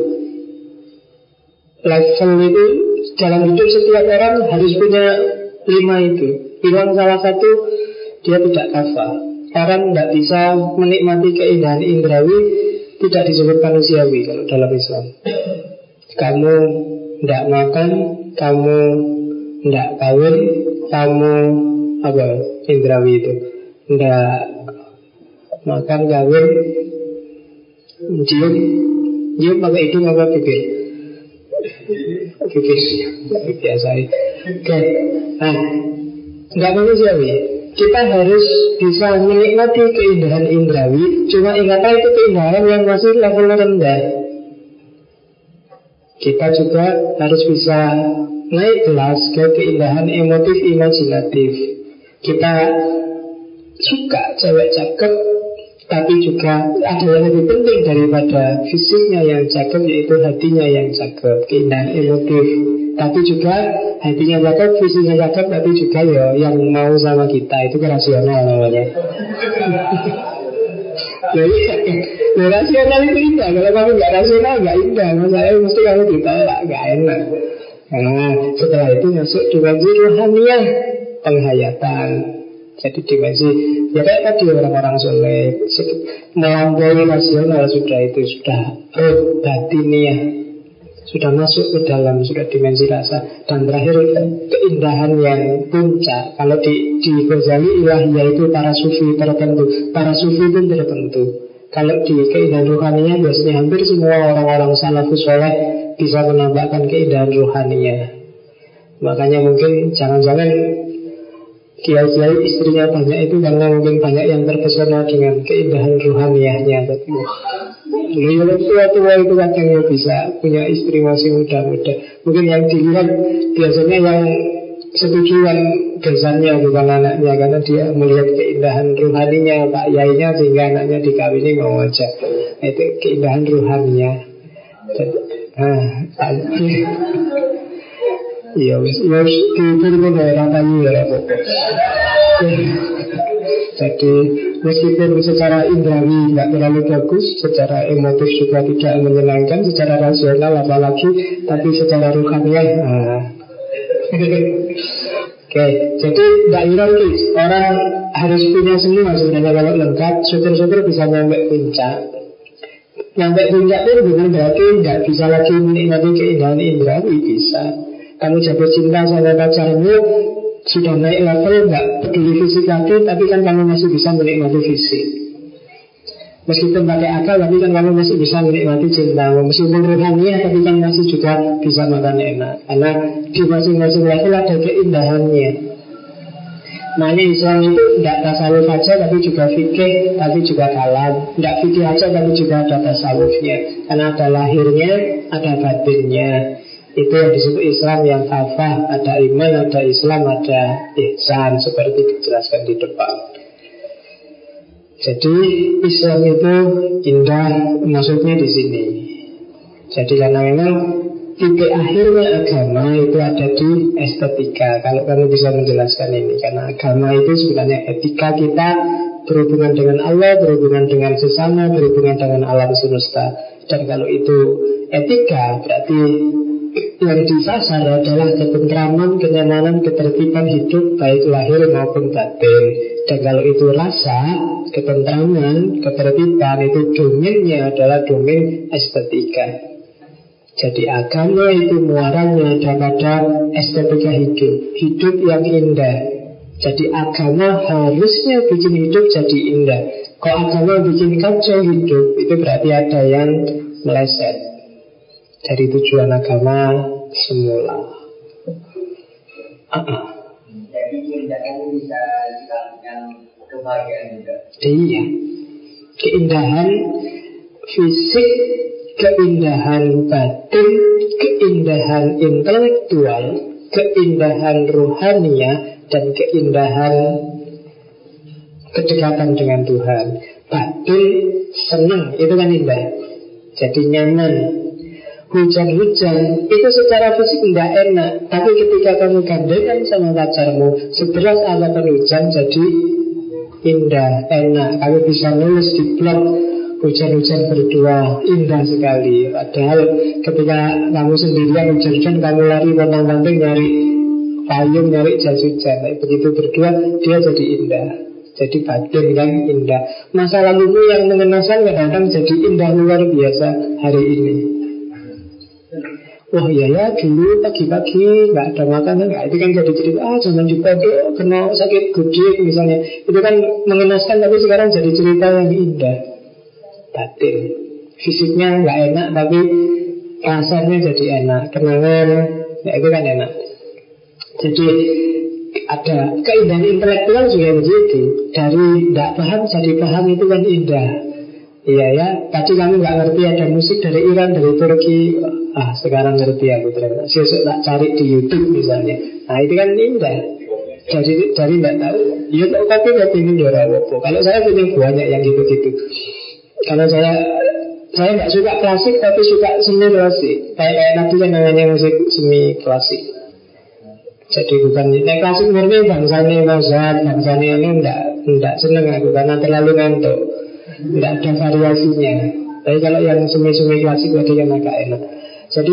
Level itu Dalam hidup setiap orang harus punya lima itu. Hilang salah satu Dia tidak kafah. Orang tidak bisa menikmati keindahan indrawi Tidak disebut manusiawi Kalau dalam Islam. Kamu tidak makan Kamu tidak kawin Kamu Apa indrawi itu. Tidak makan kawin Cium. Cium pakai hidung apa bibir Bibir Biasa. Oke. Nah Nggak manusiawi kita harus bisa menikmati keindahan indrawi. Cuma ingatlah itu keindahan yang masih level rendah. Kita juga harus bisa naik kelas ke keindahan emotif imajinatif. Kita suka cewek cakep Tapi juga ada yang lebih penting daripada fisiknya yang cakep Yaitu hatinya yang cakep. Keindahan emotif Tapi juga hatinya cakep, fisiknya cakep Tapi juga ya yang mau sama kita. Itu kan rasional namanya. Jadi ya, rasional itu indah. Kalau kamu nggak rasional nggak indah. Masalahnya mesti kamu ditolak Nggak enak. Nah setelah itu masuk dimensi rohaniah Penghayatan. Jadi dimensi ya kayak tadi orang-orang soleh melampaui rasional sudah itu sudah roh batiniah sudah masuk ke dalam sudah dimensi rasa. Dan terakhir keindahan yang puncak. Kalau di di Ghazali ilahiyah itu para sufi tertentu. Para sufi pun tertentu. Kalau di keindahan rohaninya biasanya hampir semua orang-orang salafus soleh bisa menambahkan keindahan rohaninya makanya mungkin jangan-jangan kiai-kiai istrinya banyak itu karena mungkin banyak yang terpesona dengan keindahan rohaniahnya tapi wah tua-tua itu kadang yang bisa punya istri masih muda-muda. Mungkin yang dilihat biasanya yang setujuan besannya bukan anaknya karena dia melihat keindahan ruhaninya Pak Yainya sehingga anaknya dikawini mau aja. Itu keindahan ruhaninya. Nah, Iya, wis wis dipun daerah kayu ya, Jadi Meskipun secara indrawi tidak terlalu bagus, secara emotif juga tidak menyenangkan, secara rasional apalagi, tapi secara rohaniah. Nah. Oke, okay. jadi tidak ironis Orang harus punya semua sebenarnya kalau lengkap Syukur-syukur bisa nyampe puncak Nyampe puncak itu bukan berarti tidak bisa lagi menikmati keindahan indrawi Bisa Kamu jatuh cinta sama pacarmu sudah naik level nggak peduli fisik lagi tapi kan kamu masih bisa menikmati fisik. Meskipun pakai akal tapi kan kamu masih bisa menikmati cinta meskipun rohani tapi kan masih juga bisa makan enak. Karena di masing-masing level ada keindahannya. Makanya Islam itu tidak tasawuf saja tapi juga fikih tapi juga kalam. Tidak fikih saja tapi juga ada tasawufnya. Karena ada lahirnya, ada batinnya itu yang disebut Islam yang kafah Ada iman, ada Islam, ada ihsan Seperti dijelaskan di depan. Jadi Islam itu indah Maksudnya di sini. Jadi karena memang titik akhirnya agama itu ada di estetika. Kalau kamu bisa menjelaskan ini Karena agama itu sebenarnya etika kita Berhubungan dengan Allah, berhubungan dengan sesama Berhubungan dengan alam semesta. Dan kalau itu etika Berarti yang disasar adalah ketentraman, kenyamanan, ketertiban hidup baik lahir maupun batin. Dan kalau itu rasa, ketentraman, ketertiban itu domainnya adalah domain estetika. Jadi agama itu muaranya ada estetika hidup, hidup yang indah. Jadi agama harusnya bikin hidup jadi indah. Kalau agama bikin kacau hidup, itu berarti ada yang meleset dari tujuan agama semula. Jadi keindahan bisa dilakukan kebahagiaan juga. Iya, keindahan fisik keindahan batin, keindahan intelektual, keindahan rohania, dan keindahan kedekatan dengan Tuhan. Batin senang, itu kan indah. Jadi nyaman. Hujan-hujan itu secara fisik tidak enak. Tapi ketika kamu gandengan sama pacarmu Sebelas awakan hujan jadi indah, enak. Kamu bisa nulis di blog Hujan-hujan berdua. Indah sekali. Padahal ketika kamu sendirian hujan-hujan Kamu lari menang-menang nyari payung, nyari jas hujan. Begitu berdua dia jadi indah. Jadi batin kan indah. Masa lalumu yang mengenaskan kadang-kadang jadi indah luar biasa hari ini Wah iya ya dulu pagi-pagi nggak ada makanan nggak itu kan jadi cerita ah zaman di pondok kena sakit gudik misalnya. Itu kan mengenaskan tapi sekarang jadi cerita yang indah. Batin. Fisiknya nggak enak tapi rasanya jadi enak. Kenangan ya itu kan enak. Jadi ada keindahan intelektual juga begitu dari tidak paham jadi paham itu kan indah. Iya ya. Tadi kamu nggak ngerti ada musik dari Iran dari Turki ah sekarang ngerti aku ternyata. Sesuk tak cari di YouTube misalnya. Nah itu kan indah. Dari dari nggak tahu. Ya tapi nggak ingin dora kalau saya punya banyak yang gitu-gitu. Kalau saya saya nggak suka klasik tapi suka seni klasik. Kayak kayak nanti yang namanya musik semi klasik. Jadi bukan Nek klasik murni bangsanya Mozart Bangsanya ini enggak, enggak seneng aku Karena terlalu ngantuk. Enggak ada variasinya. Tapi kalau yang semi-semi klasik tadi yang agak enak Jadi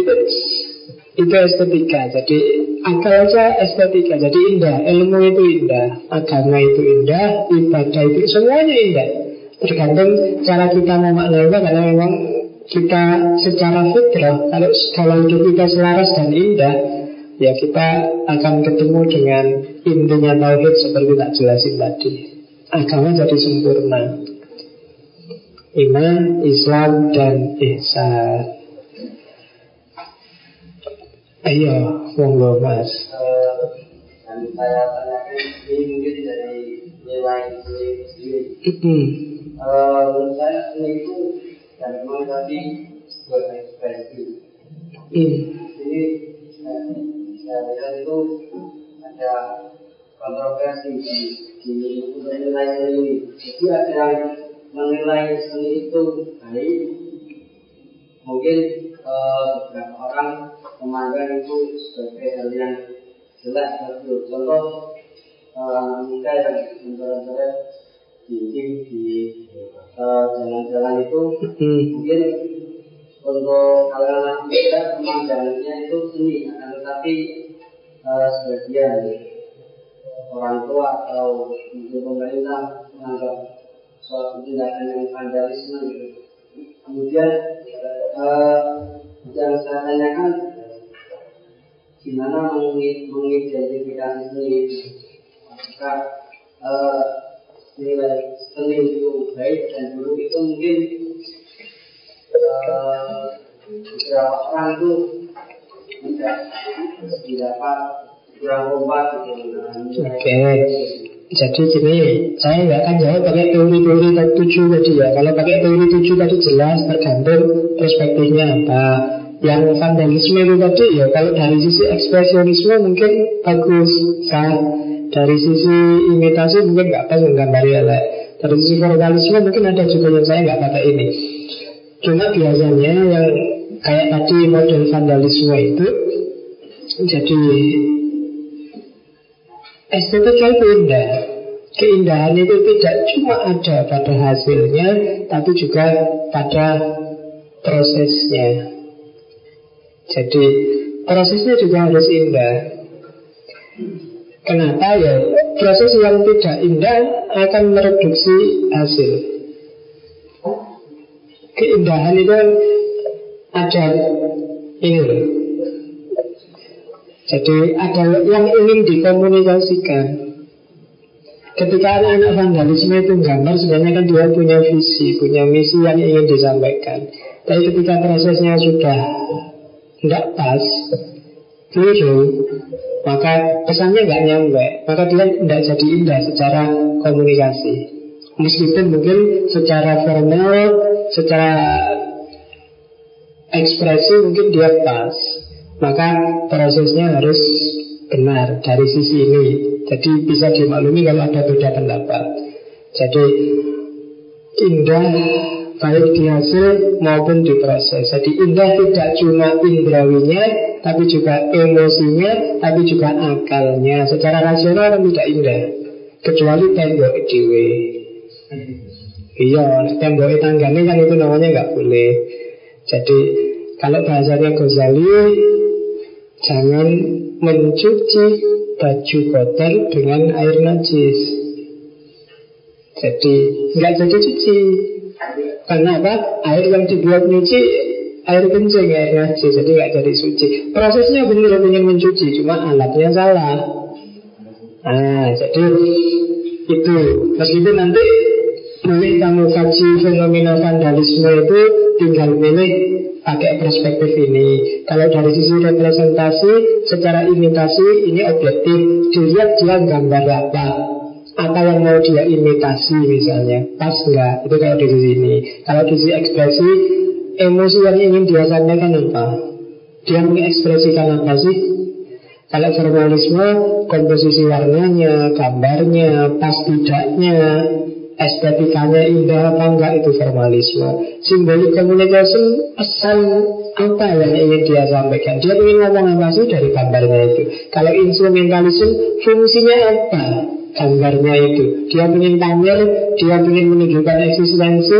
itu, estetika. Jadi akal aja estetika. Jadi indah, ilmu itu indah. Agama itu indah, ibadah itu Semuanya indah. Tergantung cara kita memaknainya Karena memang kita secara fitrah Kalau kalau hidup kita selaras dan indah ya kita akan ketemu dengan intinya tauhid seperti tak jelasin tadi. Agama jadi sempurna. Iman, Islam, dan ihsan. Ayo, monggo mas. Dan saya tanyakan ini mungkin dari nilai sendiri. Menurut saya ini itu dan memang tadi berekspresi. Ini saya lihat itu ada kontroversi di, di menilai seni ini. Jadi ada yang menilai seni itu baik, mungkin eh, beberapa orang memandang itu sebagai hal yang jelek betul. Contoh uh, kita yang dinding di eh, jalan-jalan itu hmm. mungkin untuk kalangan kita pemandangannya itu seni akan tetapi uh, sebagian orang tua atau untuk pemerintah menganggap suatu tindakan yang vandalisme gitu. Kemudian uh, yang saya tanyakan gimana mengidentifikasi seni apakah uh, nilai seni itu baik dan buruk itu mungkin beberapa orang itu tidak didapat gitu. Oke. Jadi gini, saya nggak akan jawab pakai teori-teori tujuh tadi ya. Kalau pakai teori tujuh tadi jelas tergantung perspektifnya apa. Yang vandalisme itu tadi ya, kalau dari sisi ekspresionisme mungkin bagus, sah. Dari sisi imitasi mungkin nggak pas menggambari elek. Dari sisi formalisme mungkin ada juga yang saya nggak pakai ini. Cuma biasanya yang kayak tadi model vandalisme itu jadi estetika itu indah. Keindahan itu tidak cuma ada pada hasilnya, tapi juga pada prosesnya. Jadi prosesnya juga harus indah. Kenapa ya? Proses yang tidak indah akan mereduksi hasil keindahan itu kan ada ini loh. Jadi ada yang ingin dikomunikasikan. Ketika anak-anak vandalisme itu gambar, sebenarnya kan dia punya visi, punya misi yang ingin disampaikan. Tapi ketika prosesnya sudah tidak pas, keliru, maka pesannya nggak nyampe, maka dia tidak jadi indah secara komunikasi. Meskipun mungkin secara formal secara ekspresi mungkin dia pas. Maka prosesnya harus benar dari sisi ini. Jadi bisa dimaklumi kalau ada beda pendapat. Jadi indah baik di hasil maupun di proses. Jadi indah tidak cuma indrawinya Tapi juga emosinya Tapi juga akalnya. Secara rasional tidak indah Kecuali tembok dewe Iya, tembok tanggane kan itu namanya nggak boleh. Jadi kalau bahasanya Ghazali Jangan mencuci baju kotor dengan air najis. Jadi nggak jadi cuci Karena apa? Air yang dibuat nyuci Air kencing, air najis Jadi nggak jadi suci Prosesnya benar ingin mencuci Cuma alatnya salah Nah, jadi itu Meskipun nanti boleh kamu kaji fenomena vandalisme itu tinggal milih pakai perspektif ini. Kalau dari sisi representasi, secara imitasi ini objektif. Dilihat dia gambar apa, apa yang mau dia imitasi misalnya, pas enggak? Itu kalau di sisi ini. Kalau di sisi ekspresi, emosi yang ingin dia sampaikan apa? Dia mengekspresikan apa sih? Kalau formalisme, komposisi warnanya, gambarnya, pas tidaknya, estetikanya indah apa enggak itu formalisme simbolik communication pesan apa yang ingin dia sampaikan dia ingin ngomong apa sih dari gambarnya itu kalau instrumentalisme fungsinya apa gambarnya itu dia ingin pamer dia ingin menunjukkan eksistensi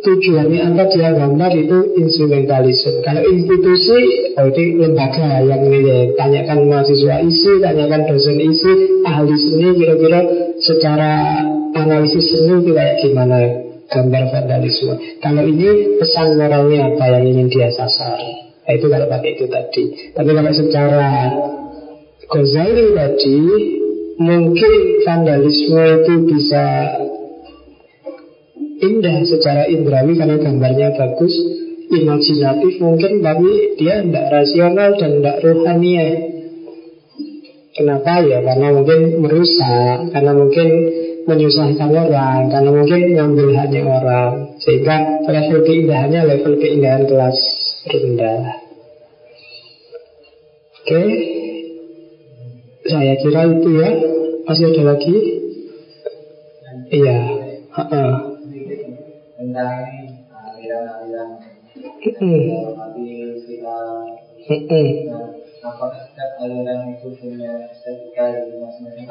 tujuannya apa dia gambar itu instrumentalisme kalau institusi oh itu lembaga yang ini tanyakan mahasiswa isi tanyakan dosen isi ahli seni kira-kira secara analisis seni itu kayak gimana gambar vandalisme. Kalau ini pesan moralnya apa yang ingin dia sasar. Nah, itu kalau pakai itu tadi. Tapi kalau secara Ghazali tadi mungkin vandalisme itu bisa indah secara indrawi karena gambarnya bagus, imajinatif mungkin tapi dia tidak rasional dan tidak rohania. Kenapa ya? Karena mungkin merusak, karena mungkin menyusahkan orang karena mungkin ngambil hanya orang sehingga level keindahannya level keindahan kelas rendah oke saya kira itu ya. Masih ada lagi? Iya. Tentang aliran-aliran apakah setiap aliran itu punya estetika masing-masing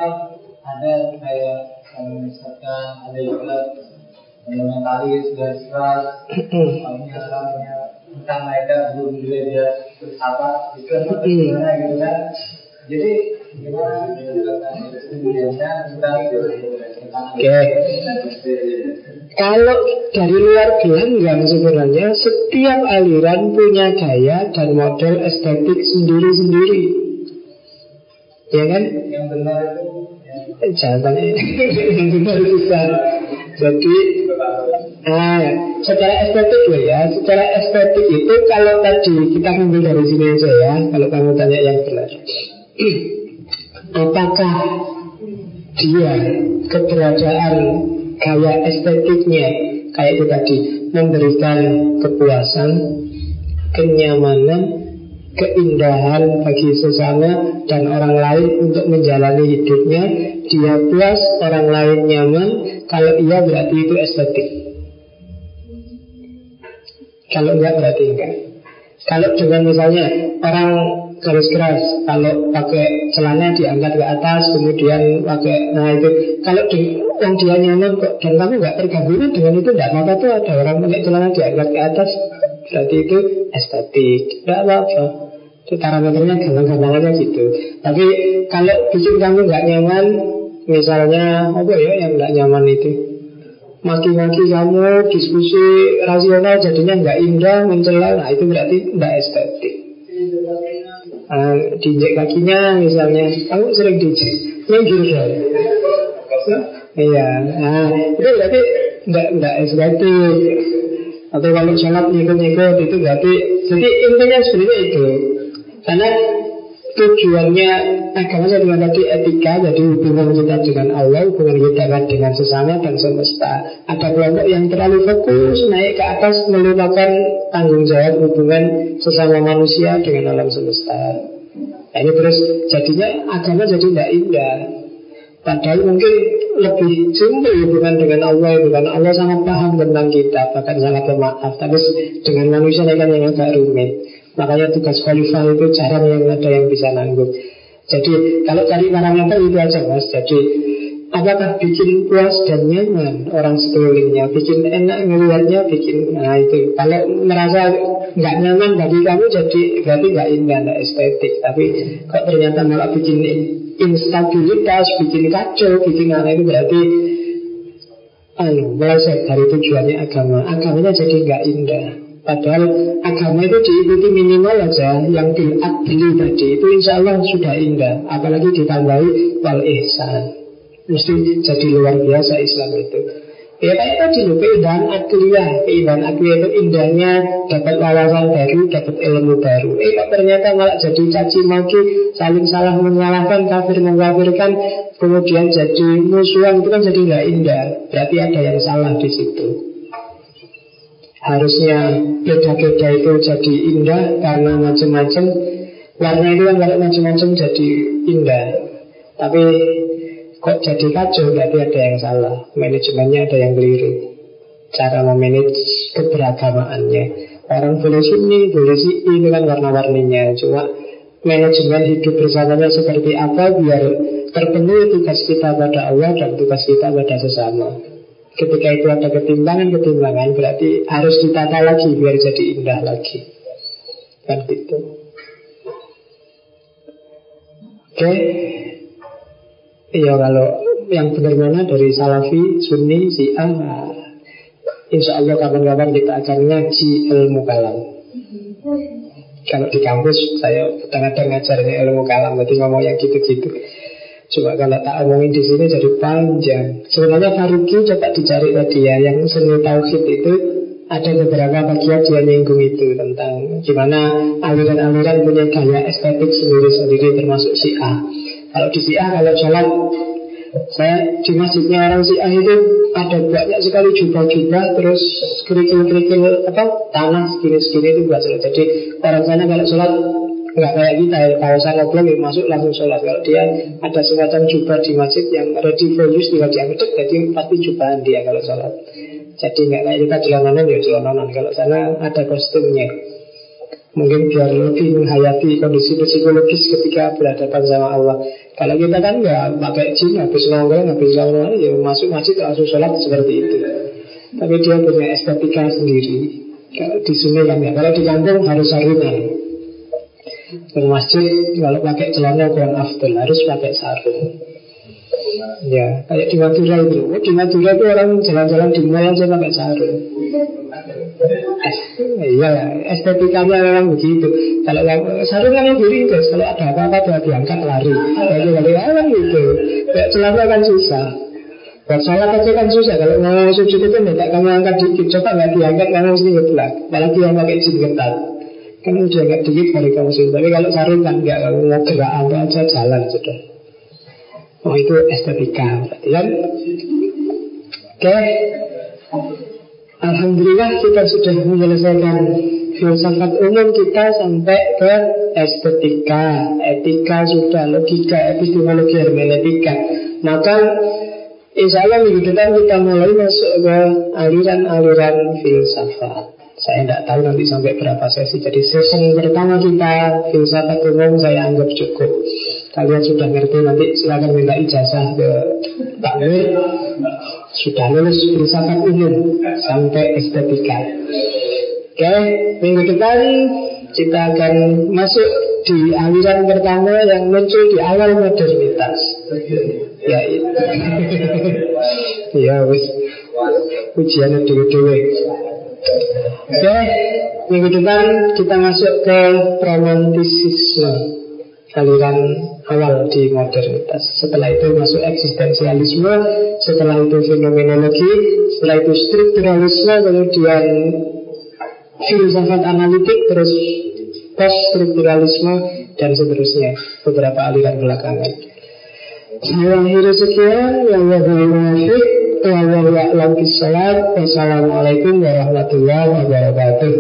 ada kayak misalkan ada juga fundamentalis garis keras misalnya namanya tentang mereka belum juga dia bersahabat itu gimana gitu kan jadi Oke. Kalau dari luar gelanggang sebenarnya setiap aliran punya gaya dan model estetik sendiri-sendiri. Ya kan? Yang benar itu Jangan tanya yang benar bisa. Jadi ah, secara estetik loh ya, secara estetik itu kalau tadi kita ngambil dari sini aja ya, kalau kamu tanya yang benar. Apakah dia keberadaan gaya estetiknya? Kayak itu tadi memberikan kepuasan, kenyamanan, keindahan bagi sesama dan orang lain untuk menjalani hidupnya. Dia puas, orang lain nyaman. Kalau iya berarti itu estetik. Kalau enggak berarti enggak. Kalau dengan misalnya orang garis keras. Kalau pakai celana diangkat ke atas kemudian pakai nah itu. Kalau di, yang dia nyaman kok dan kamu nggak terganggu dengan itu enggak apa-apa tuh. Ada orang pakai celana diangkat ke atas berarti itu estetik. Enggak apa-apa. Itu parameternya gampang-gampang aja gitu. Tapi kalau bikin kamu nggak nyaman misalnya apa ya yang nggak nyaman itu? Maki-maki kamu diskusi rasional jadinya nggak indah mencela nah itu berarti nggak estetik uh, diinjek kakinya misalnya. Kamu sering diinjek? Yang gitu iya. Nah itu berarti nggak nggak estetik atau kalau sholat ngikut-ngikut itu berarti jadi intinya sebenarnya itu. Karena tujuannya agama dengan tadi etika jadi hubungan kita dengan Allah hubungan kita dengan sesama dan semesta. Ada kelompok yang terlalu fokus naik ke atas melupakan tanggung jawab hubungan sesama manusia dengan alam semesta. Nah, ini terus jadinya agama jadi tidak indah. Padahal mungkin lebih simpel hubungan dengan Allah Bukan Allah sangat paham tentang kita Bahkan sangat pemaaf Tapi dengan manusia kan yang agak rumit Makanya tugas khalifah itu jarang yang ada yang bisa nanggung. Jadi kalau cari parameter itu aja mas. Jadi apakah bikin puas dan nyaman orang sekelilingnya? Bikin enak ngelihatnya bikin Nah itu. Kalau merasa nggak nyaman bagi kamu jadi berarti nggak indah, nggak estetik. Tapi kok ternyata malah bikin instabilitas, bikin kacau, bikin aneh itu berarti anu, meleset dari tujuannya agama. Agamanya jadi nggak indah. Padahal agama itu diikuti minimal aja yang bil adli tadi itu insya Allah sudah indah. Apalagi ditambahi wal ihsan. Mesti jadi luar biasa Islam itu. Ya kayak tadi loh, keindahan akliyah Keindahan akliyah itu indahnya Dapat wawasan baru, dapat ilmu baru Eh kok ternyata malah jadi caci maki Saling salah menyalahkan, kafir mengkafirkan Kemudian jadi musuhan Itu kan jadi nggak indah Berarti ada yang salah di situ Harusnya beda-beda itu jadi indah Karena macam-macam Warna itu kan kalau macam-macam jadi indah. Tapi Kok jadi kacau? Berarti ada yang salah. Manajemennya ada yang keliru. Cara memanage keberagamaannya. Orang boleh sini, boleh si Ini kan warna-warninya. Cuma manajemen hidup bersamanya seperti apa Biar terpenuhi tugas kita pada Allah Dan tugas kita pada sesama Ketika itu ada ketimbangan-ketimbangan Berarti harus ditata lagi Biar jadi indah lagi. Kan gitu. Oke. Okay. Iya kalau yang benar mana dari Salafi, Sunni, Syiah nah, Insya Allah kapan-kapan kita akan ngaji ilmu kalam. Kalau di kampus saya kadang-kadang ngajarnya ilmu kalam Berarti ngomong yang gitu-gitu Cuma kalau tak omongin di sini jadi panjang Sebenarnya Faruqi coba dicari tadi ya Yang seni tauhid itu ada beberapa bagian dia nyinggung itu tentang gimana aliran-aliran punya gaya estetik sendiri-sendiri termasuk si A. Kalau di Syiah kalau sholat saya di masjidnya orang Syiah itu ada banyak sekali jubah-jubah terus kerikil-kerikil apa tanah segini-segini itu buat sholat. Jadi orang sana kalau sholat nggak kayak kita ya. Kalau saya ngobrol ya masuk langsung sholat. Kalau dia ada semacam jubah di masjid yang ready for use tinggal diangkat jadi pasti jubahan dia kalau sholat. Jadi nggak kayak kita celananan ya celananan. Kalau sana ada kostumnya. Mungkin biar lebih menghayati kondisi psikologis ketika berhadapan sama Allah. Kalau kita kan nggak pakai jin, habis nongkrong, habis nongkrong Ya masuk masjid langsung sholat seperti itu. Tapi dia punya estetika sendiri. Kalau di sini kan ya Kalau di kampung harus sarungan Ke masjid kalau pakai celana kurang afdol Harus pakai sarung Ya, kayak di Madura itu Di Madura itu orang jalan-jalan di mall aja pakai sarung Iya, estetikanya memang begitu. Kalau sarung kan yang diringkas, kalau ada apa-apa dia diangkat lari. Jadi kalau kan gitu. Kayak celana kan susah. Buat sholat aja kan susah. Kalau mau sujud itu minta kamu angkat dikit. Coba nggak diangkat kamu mesti ngeblak. Apalagi yang pakai jin ketat. Kan udah agak dikit dari kamu sujud. Tapi kalau sarung kan nggak kamu mau gerak apa aja jalan sudah. Oh itu estetika berarti kan. Oke. Okay. Alhamdulillah kita sudah menyelesaikan filsafat umum kita sampai ke estetika, etika sudah, logika, epistemologi, hermeneutika. Maka insya Allah minggu depan kita mulai masuk ke aliran-aliran filsafat. Saya tidak tahu nanti sampai berapa sesi. Jadi sesi pertama kita filsafat umum saya anggap cukup. Kalian sudah ngerti nanti silakan minta ijazah ke Pak Mir sudah lulus filsafat umum sampai estetika. Oke, minggu depan kita akan masuk di aliran pertama yang muncul di awal modernitas. Ya itu. ya wis ujian dewe-dewe. Oke, minggu depan kita masuk ke romantisisme aliran awal di modernitas. Setelah itu masuk eksistensialisme, setelah itu fenomenologi, setelah itu strukturalisme, kemudian filsafat analitik, terus post strukturalisme dan seterusnya beberapa aliran belakangan. Saya akhiri sekian, Wassalamualaikum warahmatullahi wabarakatuh.